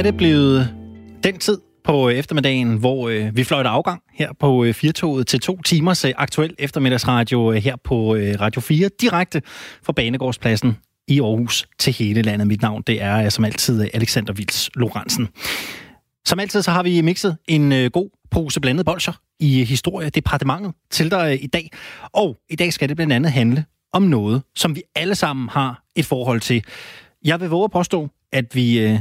er det blevet den tid på øh, eftermiddagen, hvor øh, vi fløjter afgang her på øh, Firtoget til to timers øh, aktuel eftermiddagsradio øh, her på øh, Radio 4, direkte fra Banegårdspladsen i Aarhus til hele landet. Mit navn det er som altid øh, Alexander Vils Lorentzen. Som altid så har vi mixet en øh, god pose blandet bolcher i øh, historiedepartementet til dig øh, i dag. Og i dag skal det blandt andet handle om noget, som vi alle sammen har et forhold til. Jeg vil våge at påstå, at vi øh,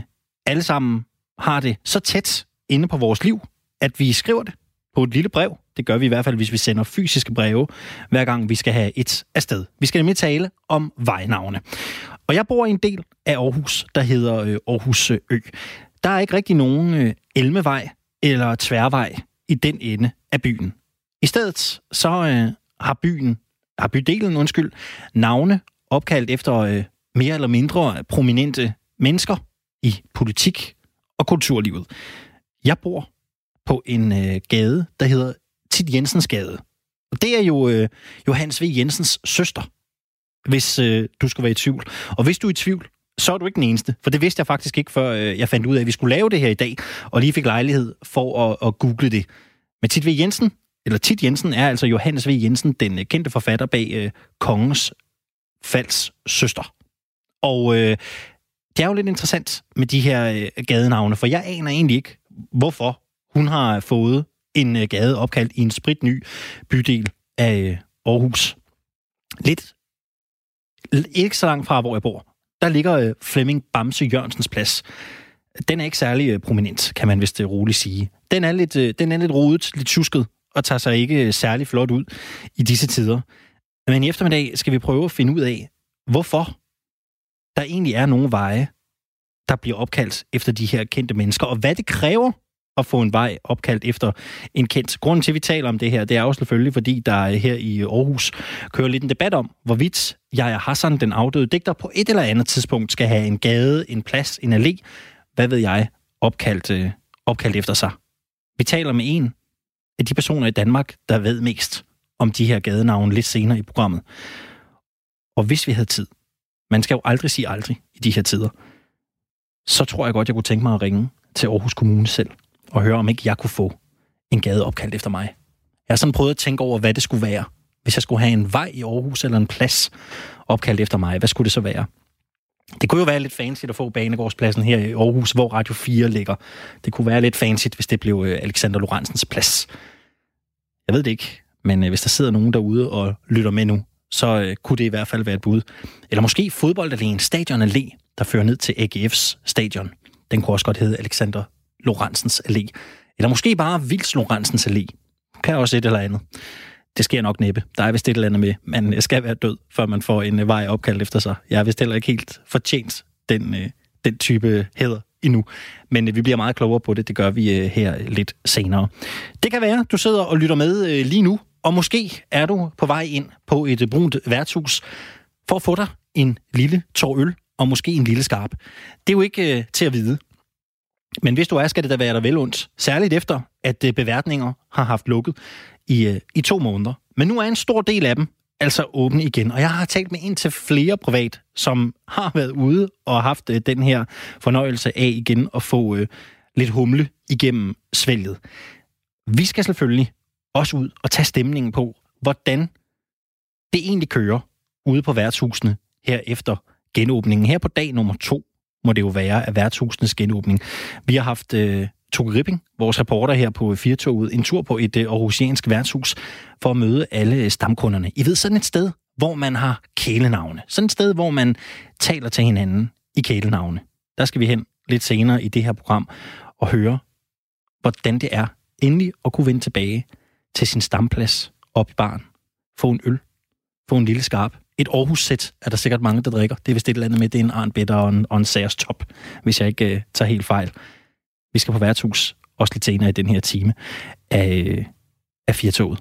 alle sammen har det så tæt inde på vores liv, at vi skriver det på et lille brev. Det gør vi i hvert fald, hvis vi sender fysiske breve, hver gang vi skal have et afsted. Vi skal nemlig tale om vejnavne. Og jeg bor i en del af Aarhus, der hedder øh, Aarhus øh, Ø. Der er ikke rigtig nogen øh, elmevej eller tværvej i den ende af byen. I stedet så øh, har byen, har bydelen, undskyld, navne opkaldt efter øh, mere eller mindre prominente mennesker i politik og kulturlivet. Jeg bor på en øh, gade, der hedder Tit Jensens Gade. Og det er jo øh, Johannes V. Jensens søster, hvis øh, du skulle være i tvivl. Og hvis du er i tvivl, så er du ikke den eneste. For det vidste jeg faktisk ikke, før øh, jeg fandt ud af, at vi skulle lave det her i dag, og lige fik lejlighed for at, at google det. Men Tit V. Jensen, eller Tit Jensen, er altså Johannes V. Jensen, den øh, kendte forfatter bag øh, Kongens Falds søster. Og øh, det er jo lidt interessant med de her øh, gadenavne, for jeg aner egentlig ikke, hvorfor hun har fået en øh, gade opkaldt i en spritny bydel af øh, Aarhus. Lidt ikke så langt fra, hvor jeg bor, der ligger øh, Flemming Bamse Jørgensens plads. Den er ikke særlig øh, prominent, kan man vist øh, roligt sige. Den er lidt, øh, den er lidt rodet, lidt tjusket, og tager sig ikke øh, særlig flot ud i disse tider. Men i eftermiddag skal vi prøve at finde ud af, hvorfor der egentlig er nogle veje, der bliver opkaldt efter de her kendte mennesker, og hvad det kræver at få en vej opkaldt efter en kendt. Grunden til, at vi taler om det her, det er jo selvfølgelig, fordi der her i Aarhus kører lidt en debat om, hvorvidt jeg er Hassan, den afdøde digter, på et eller andet tidspunkt skal have en gade, en plads, en allé, hvad ved jeg, opkaldt, øh, opkaldt efter sig. Vi taler med en af de personer i Danmark, der ved mest om de her gadenavne lidt senere i programmet. Og hvis vi havde tid, man skal jo aldrig sige aldrig i de her tider, så tror jeg godt, jeg kunne tænke mig at ringe til Aarhus Kommune selv og høre, om ikke jeg kunne få en gade opkaldt efter mig. Jeg har sådan prøvet at tænke over, hvad det skulle være. Hvis jeg skulle have en vej i Aarhus eller en plads opkaldt efter mig, hvad skulle det så være? Det kunne jo være lidt fancy at få Banegårdspladsen her i Aarhus, hvor Radio 4 ligger. Det kunne være lidt fancy, hvis det blev øh, Alexander Lorentzens plads. Jeg ved det ikke, men øh, hvis der sidder nogen derude og lytter med nu, så øh, kunne det i hvert fald være et bud. Eller måske fodboldalléen, stadion allé, der fører ned til AGF's stadion. Den kunne også godt hedde Alexander Lorentzens Allé. Eller måske bare Vils Lorentzens Allé. Kan også et eller andet. Det sker nok næppe. Der er vist et eller andet med, man skal være død, før man får en øh, vej opkaldt efter sig. Jeg er vist heller ikke helt fortjent den, øh, den type hæder endnu. Men øh, vi bliver meget klogere på det. Det gør vi øh, her lidt senere. Det kan være, du sidder og lytter med øh, lige nu, og måske er du på vej ind på et brunt værtshus for at få dig en lille tår øl og måske en lille skarp. Det er jo ikke øh, til at vide. Men hvis du er, skal det da være dig vel ondt. Særligt efter, at øh, beværtninger har haft lukket i, øh, i to måneder. Men nu er en stor del af dem altså åbne igen. Og jeg har talt med en til flere privat, som har været ude og haft øh, den her fornøjelse af igen at få øh, lidt humle igennem svælget. Vi skal selvfølgelig også ud og tage stemningen på, hvordan det egentlig kører ude på værtshusene her efter genåbningen. Her på dag nummer to må det jo være, af værtshusenes genåbning. Vi har haft øh, Toge Ripping, vores reporter her på Firtoget, en tur på et øh, aarhusiansk værtshus for at møde alle øh, stamkunderne. I ved, sådan et sted, hvor man har kælenavne. Sådan et sted, hvor man taler til hinanden i kælenavne. Der skal vi hen lidt senere i det her program og høre, hvordan det er endelig at kunne vende tilbage til sin stamplads op i baren. Få en øl. Få en lille skarp et Aarhus-sæt er der sikkert mange, der drikker. Det er vist et eller andet med, det er en arnbitter og en, og en sagers Top, hvis jeg ikke uh, tager helt fejl. Vi skal på værtshus, også lidt senere i den her time af, øh, af Firtoget.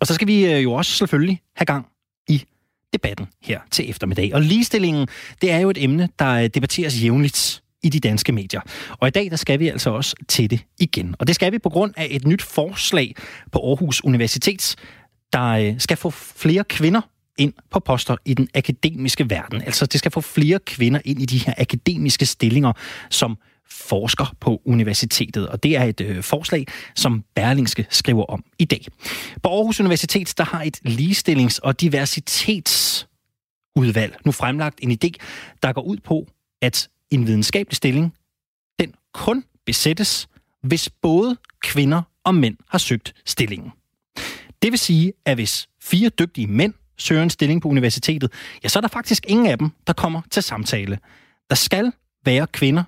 Og så skal vi uh, jo også selvfølgelig have gang i debatten her til eftermiddag. Og ligestillingen, det er jo et emne, der debatteres jævnligt i de danske medier. Og i dag, der skal vi altså også til det igen. Og det skal vi på grund af et nyt forslag på Aarhus Universitet, der øh, skal få flere kvinder ind på poster i den akademiske verden. Altså, det skal få flere kvinder ind i de her akademiske stillinger som forsker på universitetet, og det er et øh, forslag, som Berlingske skriver om i dag. På Aarhus Universitet der har et ligestillings- og diversitetsudvalg nu fremlagt en idé, der går ud på, at en videnskabelig stilling, den kun besættes, hvis både kvinder og mænd har søgt stillingen. Det vil sige, at hvis fire dygtige mænd søger en stilling på universitetet, ja, så er der faktisk ingen af dem, der kommer til samtale. Der skal være kvinder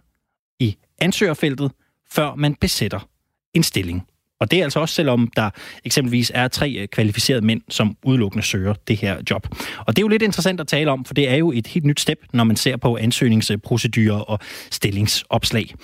i ansøgerfeltet, før man besætter en stilling. Og det er altså også selvom der eksempelvis er tre øh, kvalificerede mænd, som udelukkende søger det her job. Og det er jo lidt interessant at tale om, for det er jo et helt nyt step, når man ser på ansøgningsprocedurer og stillingsopslag.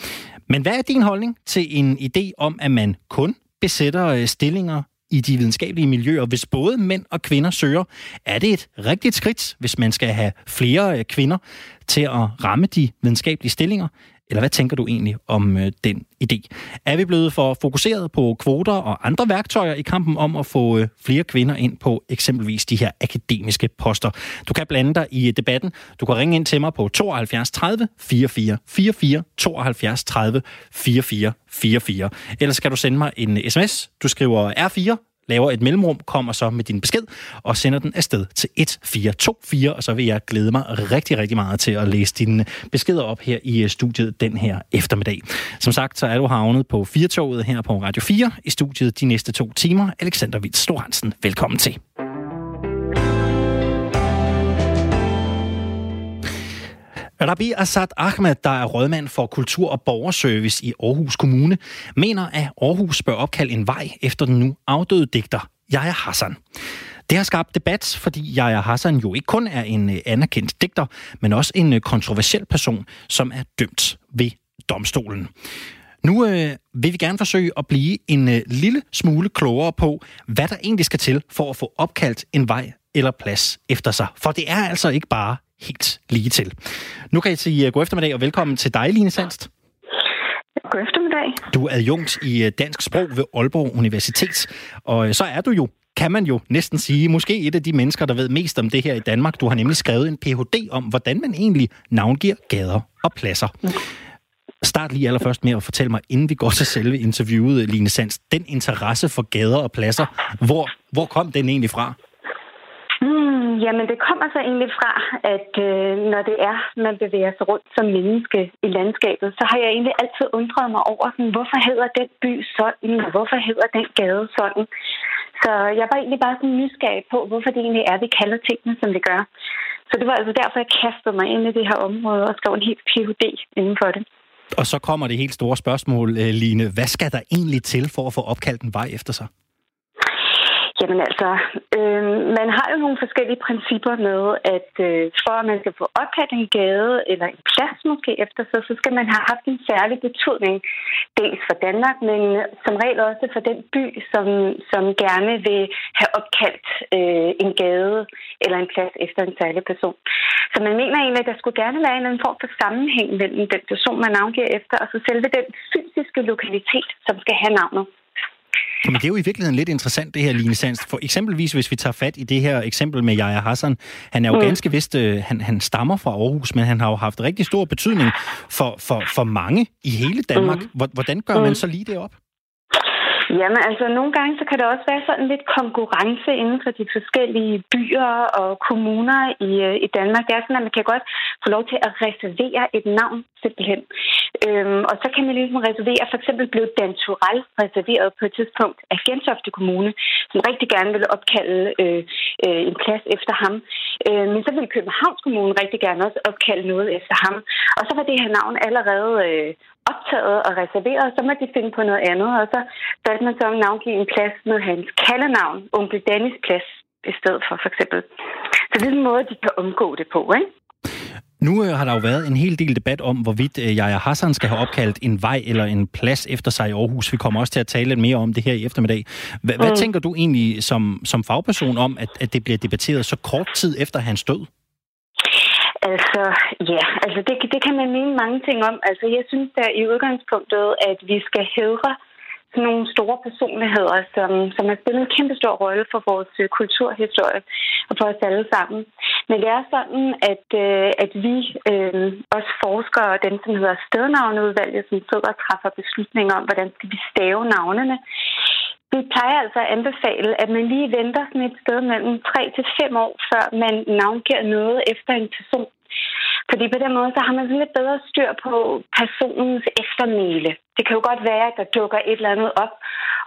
Men hvad er din holdning til en idé om, at man kun besætter øh, stillinger i de videnskabelige miljøer, hvis både mænd og kvinder søger? Er det et rigtigt skridt, hvis man skal have flere øh, kvinder til at ramme de videnskabelige stillinger? Eller hvad tænker du egentlig om øh, den idé? Er vi blevet for fokuseret på kvoter og andre værktøjer i kampen om at få øh, flere kvinder ind på eksempelvis de her akademiske poster? Du kan blande dig i øh, debatten. Du kan ringe ind til mig på 72 30 44 44 72 30 44 44. Ellers kan du sende mig en sms. Du skriver R4 laver et mellemrum, kommer så med din besked og sender den afsted til 1424, og så vil jeg glæde mig rigtig, rigtig meget til at læse dine beskeder op her i øh, studiet den her eftermiddag. Som sagt, så er du havnet på Firtoget her på Radio 4 i studiet de næste to timer. Alexander Vits Storhansen, velkommen til. Rabi Assad Ahmed, der er rådmand for kultur- og borgerservice i Aarhus Kommune, mener, at Aarhus bør opkalde en vej efter den nu afdøde digter, Jaja Hassan. Det har skabt debat, fordi Jaja Hassan jo ikke kun er en øh, anerkendt digter, men også en øh, kontroversiel person, som er dømt ved domstolen. Nu øh, vil vi gerne forsøge at blive en øh, lille smule klogere på, hvad der egentlig skal til for at få opkaldt en vej eller plads efter sig. For det er altså ikke bare helt lige til. Nu kan jeg sige uh, god eftermiddag og velkommen til dig, Line Sandst. God eftermiddag. Du er adjunkt i uh, dansk sprog ved Aalborg Universitet, og uh, så er du jo kan man jo næsten sige, måske et af de mennesker, der ved mest om det her i Danmark. Du har nemlig skrevet en Ph.D. om, hvordan man egentlig navngiver gader og pladser. Start lige allerførst med at fortælle mig, inden vi går til selve interviewet, Line Sands, den interesse for gader og pladser, hvor, hvor kom den egentlig fra? Jamen, det kommer så egentlig fra, at øh, når det er, man bevæger sig rundt som menneske i landskabet, så har jeg egentlig altid undret mig over, sådan, hvorfor hedder den by sådan, og hvorfor hedder den gade sådan. Så jeg var egentlig bare sådan nysgerrig på, hvorfor det egentlig er, vi kalder tingene, som vi gør. Så det var altså derfor, jeg kastede mig ind i det her område og skrev en helt Ph.D. inden for det. Og så kommer det helt store spørgsmål, øh, Line. Hvad skal der egentlig til for at få opkaldt en vej efter sig? Jamen altså, øh, man har jo nogle forskellige principper med, at øh, for at man skal få opkaldt en gade eller en plads måske efter sig, så skal man have haft en særlig betydning, dels for Danmark, men som regel også for den by, som, som gerne vil have opkaldt øh, en gade eller en plads efter en særlig person. Så man mener egentlig, at der skulle gerne være en eller anden form for sammenhæng mellem den person, man navngiver efter, og så selve den fysiske lokalitet, som skal have navnet. Men det er jo i virkeligheden lidt interessant, det her, Line Sands. For eksempelvis, hvis vi tager fat i det her eksempel med Jaja Hassan. Han er jo mm. ganske vist, øh, han, han stammer fra Aarhus, men han har jo haft rigtig stor betydning for, for, for mange i hele Danmark. Mm. Hvordan gør man mm. så lige det op? Jamen altså, nogle gange så kan der også være sådan lidt konkurrence inden for de forskellige byer og kommuner i, øh, i Danmark. Det er sådan, at man kan godt få lov til at reservere et navn simpelthen. Øhm, og så kan man ligesom reservere, for eksempel blev Dantural reserveret på et tidspunkt af Gentofte Kommune, som rigtig gerne ville opkalde øh, øh, en plads efter ham. Øh, men så ville Københavns Kommune rigtig gerne også opkalde noget efter ham. Og så var det her navn allerede øh, optaget og reserveret, så må de finde på noget andet, og så valgte man så at navngive en plads med hans kaldenavn, onkel Dennis plads, i stedet for for eksempel. Så det er en måde, de kan omgå det på, ikke? Nu øh, har der jo været en hel del debat om, hvorvidt øh, Jaja Hassan skal have opkaldt en vej eller en plads efter sig i Aarhus. Vi kommer også til at tale lidt mere om det her i eftermiddag. H- hvad mm. tænker du egentlig som, som fagperson om, at, at det bliver debatteret så kort tid efter hans død? Altså, ja, altså det, det kan man mene mange ting om. Altså, jeg synes da i udgangspunktet, at vi skal hedre sådan nogle store personligheder, som, som har spillet en kæmpe stor rolle for vores øh, kulturhistorie og for os alle sammen. Men det er sådan, at, øh, at vi, øh, også forskere og dem, som hedder stednavneudvalget, som sidder og træffer beslutninger om, hvordan skal vi stave navnene, vi plejer altså at anbefale, at man lige venter sådan et sted mellem 3 til 5 år, før man navngiver noget efter en person. Fordi på den måde, så har man sådan lidt bedre styr på personens eftermæle. Det kan jo godt være, at der dukker et eller andet op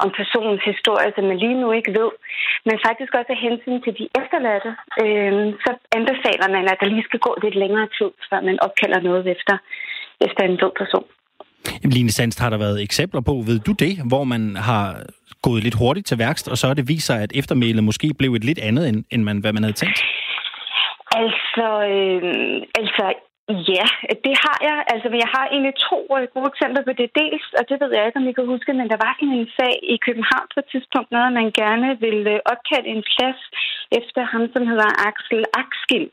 om personens historie, som man lige nu ikke ved. Men faktisk også af hensyn til de efterladte, øh, så anbefaler man, at der lige skal gå lidt længere tid, før man opkalder noget efter, efter en død person. Line Sandst, har der været eksempler på, ved du det, hvor man har gået lidt hurtigt til værkst, og så er det viser, at eftermælet måske blev et lidt andet, end, end man, hvad man havde tænkt? Altså, øh, altså Ja, det har jeg. Altså, jeg har egentlig to øh, gode eksempler på det. Dels, og det ved jeg ikke, om I kan huske, men der var sådan en sag i København på et tidspunkt, noget man gerne ville øh, opkalde en plads efter ham, som hedder Axel Axel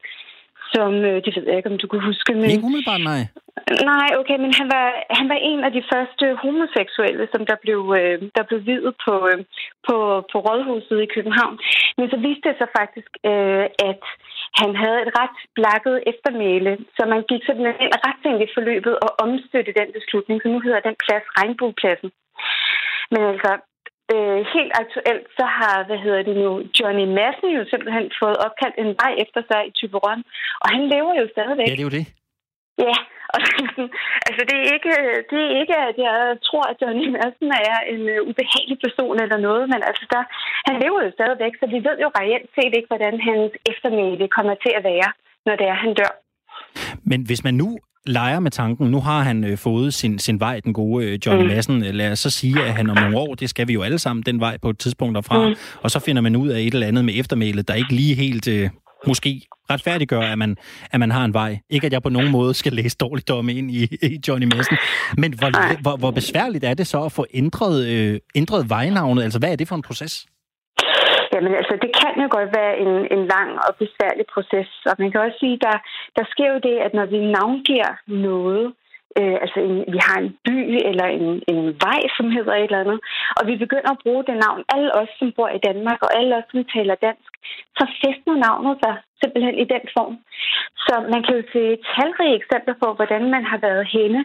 som, øh, det ved jeg ikke, om du kunne huske. Men... Ikke umiddelbart, nej. Nej, okay, men han var, han var en af de første homoseksuelle, som der blev, øh, der blev videt på, øh, på, på Rådhuset i København. Men så viste det sig faktisk, øh, at han havde et ret blakket eftermæle, så man gik simpelthen ret sent i forløbet og omstøtte den beslutning, så nu hedder den plads Regnbuepladsen. Men altså, øh, helt aktuelt, så har, hvad hedder det nu, Johnny Madsen jo simpelthen fået opkaldt en vej efter sig i Typeron, og han lever jo stadigvæk. Ja, det er jo det. Ja, og altså det er, ikke, det er ikke, at jeg tror, at Johnny Madsen er en uh, ubehagelig person eller noget, men altså der, han lever jo stadigvæk, så vi ved jo reelt set ikke, hvordan hans eftermæle kommer til at være, når det er, han dør. Men hvis man nu leger med tanken, nu har han øh, fået sin, sin vej, den gode øh, Johnny mm. Madsen. Lad os så sige, at han om nogle år, det skal vi jo alle sammen, den vej på et tidspunkt derfra. Mm. Og så finder man ud af et eller andet med eftermælet, der ikke lige helt øh, måske retfærdiggør, at man, at man har en vej. Ikke at jeg på nogen måde skal læse dårligdomme ind i, i Johnny Madsen. Men hvor, hvor, hvor besværligt er det så at få ændret, øh, ændret vejnavnet? Altså, hvad er det for en proces? Jamen altså, det kan jo godt være en, en lang og besværlig proces. Og man kan også sige, der, der sker jo det, at når vi navngiver noget, øh, altså en, vi har en by eller en, en vej, som hedder et eller andet, og vi begynder at bruge det navn, alle os, som bor i Danmark, og alle os, som taler dansk, så festner navnet sig simpelthen i den form. Så man kan jo se talrige eksempler på, hvordan man har været henne,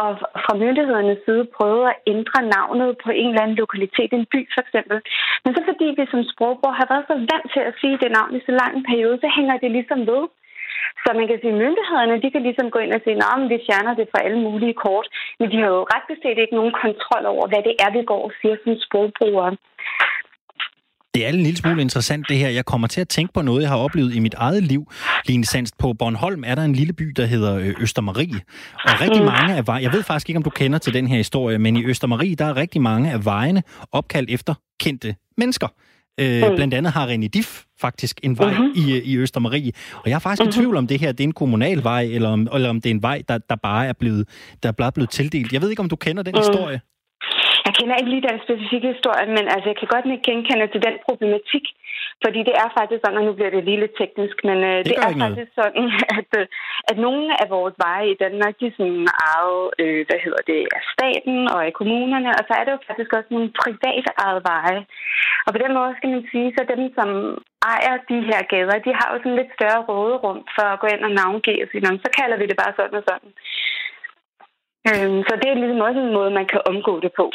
og fra myndighedernes side prøvet at ændre navnet på en eller anden lokalitet, en by for eksempel. Men så fordi vi som sprogbrug har været så vant til at sige det navn i så lang en periode, så hænger det ligesom ved. Så man kan sige, at myndighederne de kan ligesom gå ind og sige, at vi fjerner det fra alle mulige kort. Men de har jo ret beset ikke nogen kontrol over, hvad det er, vi går og siger som sprogbrugere. Det er en lille smule interessant det her. Jeg kommer til at tænke på noget, jeg har oplevet i mit eget liv. Line Sandst, på Bornholm er der en lille by, der hedder øh, Østermarie. Og rigtig mm. mange af vejene, jeg ved faktisk ikke, om du kender til den her historie, men i Østermarie, der er rigtig mange af vejene opkaldt efter kendte mennesker. Øh, mm. Blandt andet har René Diff faktisk en vej mm-hmm. i, i Østermarie. Og jeg er faktisk mm-hmm. i tvivl om det her det er en kommunal vej, eller om, eller om det er en vej, der, der bare er blevet, der er blevet tildelt. Jeg ved ikke, om du kender den mm. historie. Jeg kender ikke lige den specifikke historie, men altså, jeg kan godt ikke genkende til den problematik, fordi det er faktisk sådan, og nu bliver det lige lidt teknisk, men uh, det, det er faktisk noget. sådan, at, uh, at nogle af vores veje i Danmark, de er sådan ejet, øh, hvad hedder det, af staten og af kommunerne, og så er det jo faktisk også nogle private ejet veje. Og på den måde skal man sige, så dem, som ejer de her gader, de har jo sådan lidt større råderum for at gå ind og navngive og sige, så kalder vi det bare sådan og sådan. Øhm, så det er ligesom også en måde, man kan omgå det på.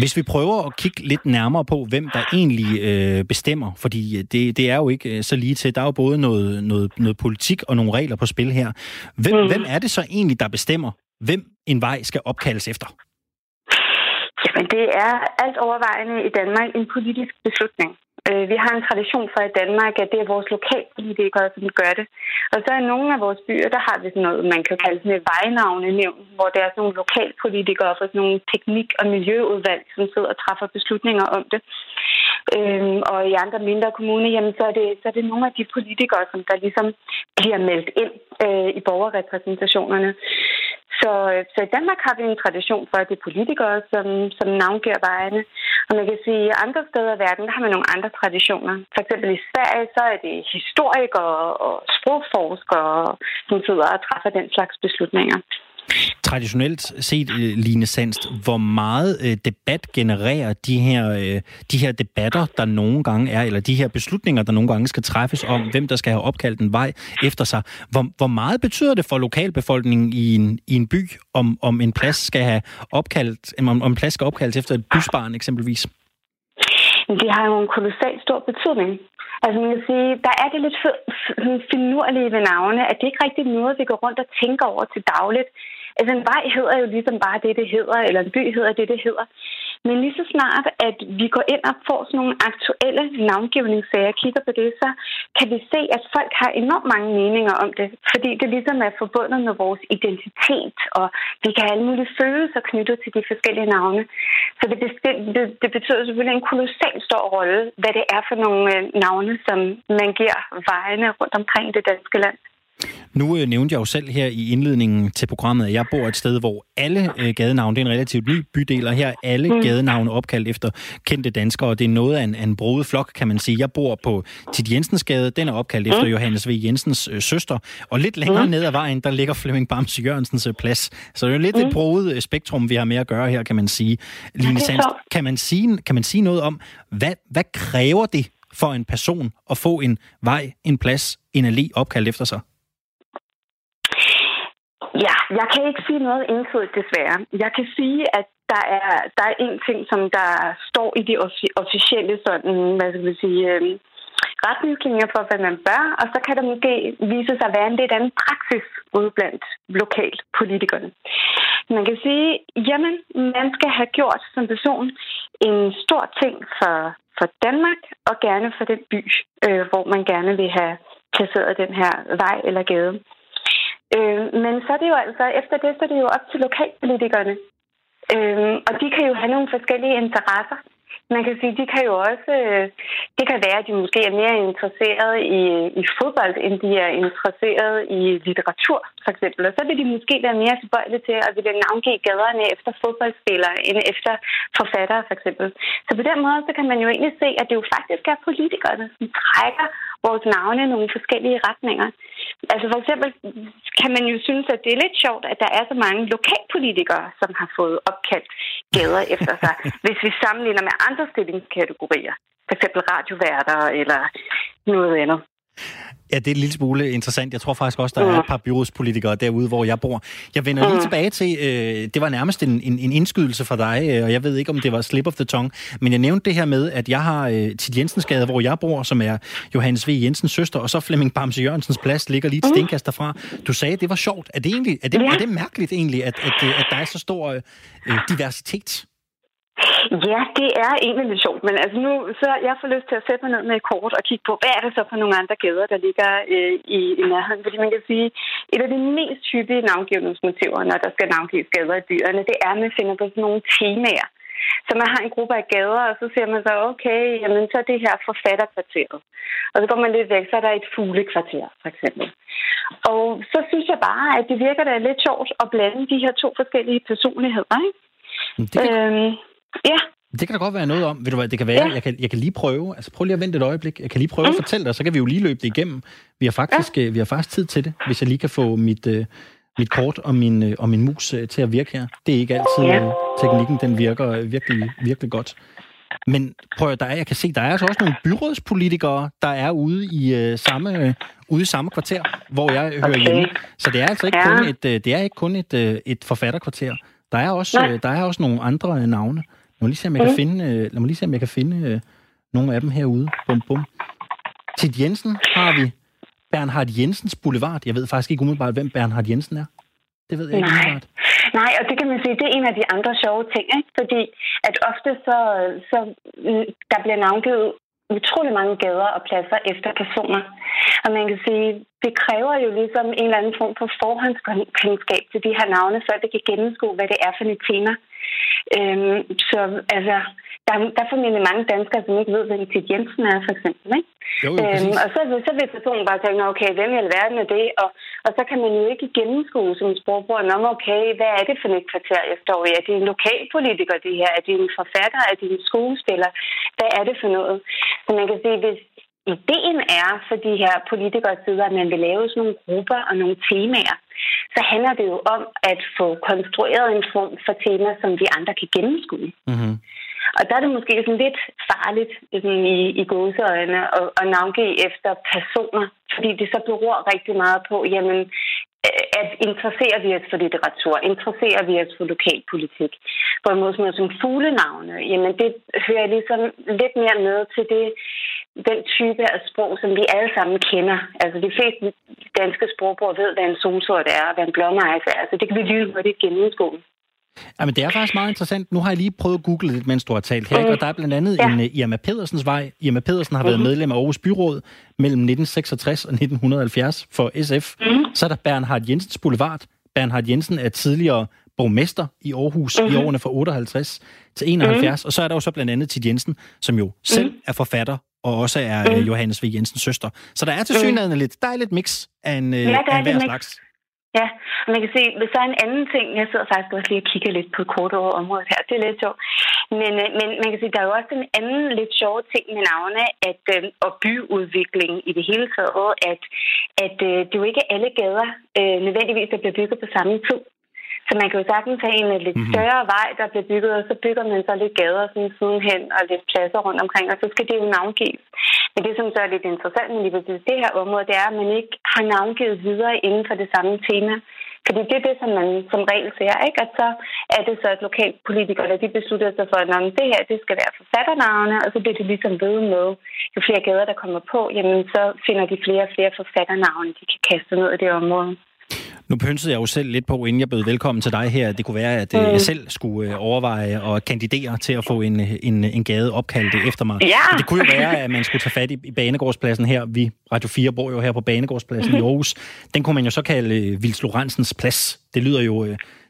Hvis vi prøver at kigge lidt nærmere på, hvem der egentlig øh, bestemmer, fordi det, det er jo ikke øh, så lige til. Der er jo både noget, noget, noget politik og nogle regler på spil her. Hvem, mm. hvem er det så egentlig, der bestemmer, hvem en vej skal opkaldes efter? Jamen, det er alt overvejende i Danmark en politisk beslutning. Øh, vi har en tradition for i Danmark, at det er vores lokalpolitikere, som gør det. Og så i nogle af vores byer, der har vi sådan noget, man kan kalde sådan et vejnavnenævn, hvor der er sådan nogle lokalpolitikere fra sådan nogle teknik- og miljøudvalg, som sidder og træffer beslutninger om det. Øhm, og i andre mindre kommuner, jamen, så, er det, så er det nogle af de politikere, som der ligesom bliver meldt ind øh, i borgerrepræsentationerne. Så, øh, så i Danmark har vi en tradition for, at det er politikere, som, som navngiver vejene. Og man kan sige, at andre steder i verden, der har man nogle andre traditioner. For eksempel i Sverige, så er det historikere og sprogforskere, som sidder og træffer den slags beslutninger. Traditionelt set, øh, Line Sandst, hvor meget øh, debat genererer de her, øh, de her debatter, der nogle gange er, eller de her beslutninger, der nogle gange skal træffes om, hvem der skal have opkaldt en vej efter sig. Hvor, hvor meget betyder det for lokalbefolkningen i en, i en by, om, om en plads skal have opkaldt, om, om en plads skal opkaldes efter et bysbarn eksempelvis? Det har jo en kolossal stor betydning. Altså man kan sige, der er det lidt finurlige ved navne, at det ikke rigtig er noget, vi går rundt og tænker over til dagligt. Altså en vej hedder jo ligesom bare det, det hedder, eller en by hedder det, det hedder. Men lige så snart, at vi går ind og får sådan nogle aktuelle navngivningssager, kigger på det, så kan vi se, at folk har enormt mange meninger om det, fordi det ligesom er forbundet med vores identitet, og vi kan have alle mulige følelser knyttet til de forskellige navne. Så det, det, det betyder selvfølgelig en kolossal stor rolle, hvad det er for nogle øh, navne, som man giver vejene rundt omkring det danske land. Nu øh, nævnte jeg jo selv her i indledningen til programmet, at jeg bor et sted, hvor alle øh, gadenavne, det er en relativt ny bydel, og her er alle mm. gadenavne opkaldt efter kendte danskere, og det er noget af en, af en broet flok, kan man sige. Jeg bor på Tit Jensens Gade, den er opkaldt mm. efter Johannes V. Jensens øh, søster, og lidt længere mm. ned ad vejen, der ligger Flemming Bams Jørgensens øh, plads. Så det er jo lidt mm. et broet øh, spektrum, vi har med at gøre her, kan man sige. Line Sands, kan man sige, kan man sige noget om, hvad, hvad kræver det for en person at få en vej, en plads, en allé opkaldt efter sig? Ja, jeg kan ikke sige noget entydigt desværre. Jeg kan sige, at der er, der er en ting, som der står i de officielle sådan, hvad skal vi sige, øh, retningslinjer for, hvad man bør, og så kan der måske vise sig at være en lidt anden praksis ude blandt lokalpolitikerne. Man kan sige, jamen, man skal have gjort som person en stor ting for, for Danmark, og gerne for den by, øh, hvor man gerne vil have placeret den her vej eller gade. Øh, men så er det jo altså, efter det, så er det jo op til lokalpolitikerne. Øh, og de kan jo have nogle forskellige interesser. Man kan sige, de kan jo også, øh, det kan være, at de måske er mere interesseret i, i fodbold, end de er interesseret i litteratur, for eksempel. Og så vil de måske være mere tilbøjelige til at ville navngive gaderne efter fodboldspillere, end efter forfattere, for eksempel. Så på den måde, så kan man jo egentlig se, at det jo faktisk er politikerne, som trækker vores navne i nogle forskellige retninger. Altså for eksempel kan man jo synes, at det er lidt sjovt, at der er så mange lokalpolitikere, som har fået opkaldt gader efter sig, hvis vi sammenligner med andre stillingskategorier. For eksempel radioværter eller noget andet. Ja, det er en lille smule interessant. Jeg tror faktisk også, der er et par byrådspolitikere derude, hvor jeg bor. Jeg vender lige tilbage til, øh, det var nærmest en, en, en indskydelse for dig, øh, og jeg ved ikke, om det var slip of the tongue, men jeg nævnte det her med, at jeg har øh, Tid Jensens Gade, hvor jeg bor, som er Johannes V. Jensens søster, og så Flemming Bamse Jørgensens plads ligger lige et mm. stenkast derfra. Du sagde, at det var sjovt. Er det, egentlig, er det, ja. er det mærkeligt egentlig, at, at, at der er så stor øh, diversitet? Ja, det er egentlig lidt sjovt, men altså nu, så jeg får lyst til at sætte mig ned med et kort og kigge på, hvad er det så for nogle andre gader, der ligger øh, i, i nærheden. Fordi man kan sige, et af de mest hyppige navngivningsmotiver, når der skal navngives gader i byerne, det er, at man finder på sådan nogle temaer. Så man har en gruppe af gader, og så siger man så, okay, jamen så er det her forfatterkvarteret. Og så går man lidt væk, så er der et fuglekvarter, for eksempel. Og så synes jeg bare, at det virker da lidt sjovt at blande de her to forskellige personligheder, ikke? Det kan... øhm, Ja. Det kan der godt være noget om. Ved du hvad, det kan være, ja. jeg, kan, jeg kan lige prøve, altså prøv lige at vente et øjeblik. Jeg kan lige prøve mm. at fortælle dig, så kan vi jo lige løbe det igennem. Vi har faktisk, ja. Øh, vi har faktisk tid til det, hvis jeg lige kan få mit, uh, mit kort og min, uh, og min mus uh, til at virke her. Det er ikke altid, ja. uh, teknikken den virker virkelig, virkelig godt. Men prøv at der er, jeg kan se, der er altså også nogle byrådspolitikere, der er ude i uh, samme uh, ude i samme kvarter, hvor jeg hører okay. hjemme. Så det er altså ikke ja. kun et, uh, det er ikke kun et, uh, et forfatterkvarter. Der er også, uh, der er også nogle andre uh, navne. Lad mig lige se, om jeg kan finde, øh, lad mig lige se, om jeg kan finde øh, nogle af dem herude. Bum, bum. Til Jensen har vi Bernhard Jensens Boulevard. Jeg ved faktisk ikke umiddelbart, hvem Bernhard Jensen er. Det ved jeg ikke umiddelbart. Nej, og det kan man sige, det er en af de andre sjove ting, ikke? fordi at ofte så, så mm, der bliver navngivet utrolig mange gader og pladser efter personer. Og man kan sige, det kræver jo ligesom en eller anden form for forhåndskendskab til de her navne, så vi kan gennemskue, hvad det er for et tema. Øhm, så altså, der, der er formentlig mange danskere, som ikke ved, hvem Tid Jensen er, for eksempel. Ikke? Jo, jo, øhm, og så, så vil personen bare tænke, okay, hvem i alverden er det? Og, og så kan man jo ikke gennemskue som sprogbrugeren om, okay, hvad er det for et kvarter, jeg står i? Er det en lokalpolitiker, det her? Er det en forfatter? Er det en skuespiller? Hvad er det for noget? Så man kan sige, hvis ideen er for de her politikere side, at man vil lave sådan nogle grupper og nogle temaer, så handler det jo om at få konstrueret en form for tema, som vi andre kan gennemskue. Mm-hmm. Og der er det måske sådan lidt farligt sådan i, i gåseøjne at, at navngive efter personer, fordi det så beror rigtig meget på, jamen, at interesserer vi os for litteratur, interesserer vi os for lokalpolitik, en måde som, som fuglenavne, jamen det hører ligesom lidt mere med til det, den type af sprog, som vi alle sammen kender. Altså de fleste danske sprogbrugere ved, hvad en solsort er, og hvad en blommeejs er, så det kan vi lige hurtigt gennemskue. Ja, men det er faktisk meget interessant. Nu har jeg lige prøvet at google lidt, mens du har talt her, mm. og der er blandt andet ja. en uh, Irma Pedersens vej. Irma Pedersen har mm. været medlem af Aarhus Byråd mellem 1966 og 1970 for SF. Mm. Så er der Bernhard Jensens Boulevard. Bernhard Jensen er tidligere borgmester i Aarhus mm. i årene fra 58 til 71. Mm. Og så er der jo så blandt andet Tid Jensen, som jo selv mm. er forfatter og også er mm. Johannes V. Jensens søster. Så der er til synligheden mm. lidt, der er lidt mix af en, ja, af en hver slags. Ja, man kan se, hvis der er en anden ting, jeg sidder faktisk også lige og kigger lidt på kort over området her, det er lidt sjovt. Men, øh, men man kan sige, der er jo også en anden lidt sjov ting med navne, at, øh, og byudvikling i det hele taget, at, at øh, det er jo ikke alle gader øh, nødvendigvis, der bliver bygget på samme tid. Så man kan jo sagtens have en lidt mm-hmm. større vej, der bliver bygget, og så bygger man så lidt gader sådan sidenhen og lidt pladser rundt omkring, og så skal det jo navngives. Men det, som så er lidt interessant med lige det her område, det er, at man ikke har navngivet videre inden for det samme tema. Fordi det er det, som man som regel ser, ikke? At så er det så, at lokalpolitikere, der de beslutter sig for, at det her, det skal være forfatternavne, og så bliver det ligesom ved med, jo flere gader, der kommer på, jamen så finder de flere og flere forfatternavne, de kan kaste ned i det område. Nu pynsede jeg jo selv lidt på, inden jeg bød velkommen til dig her, det kunne være, at øh, mm. jeg selv skulle øh, overveje at kandidere til at få en, en, en gade opkaldt efter mig. Ja. det kunne jo være, at man skulle tage fat i, i Banegårdspladsen her. Vi, Radio 4, bor jo her på Banegårdspladsen mm-hmm. i Aarhus. Den kunne man jo så kalde uh, Vils Lorentzens Plads. Det lyder jo,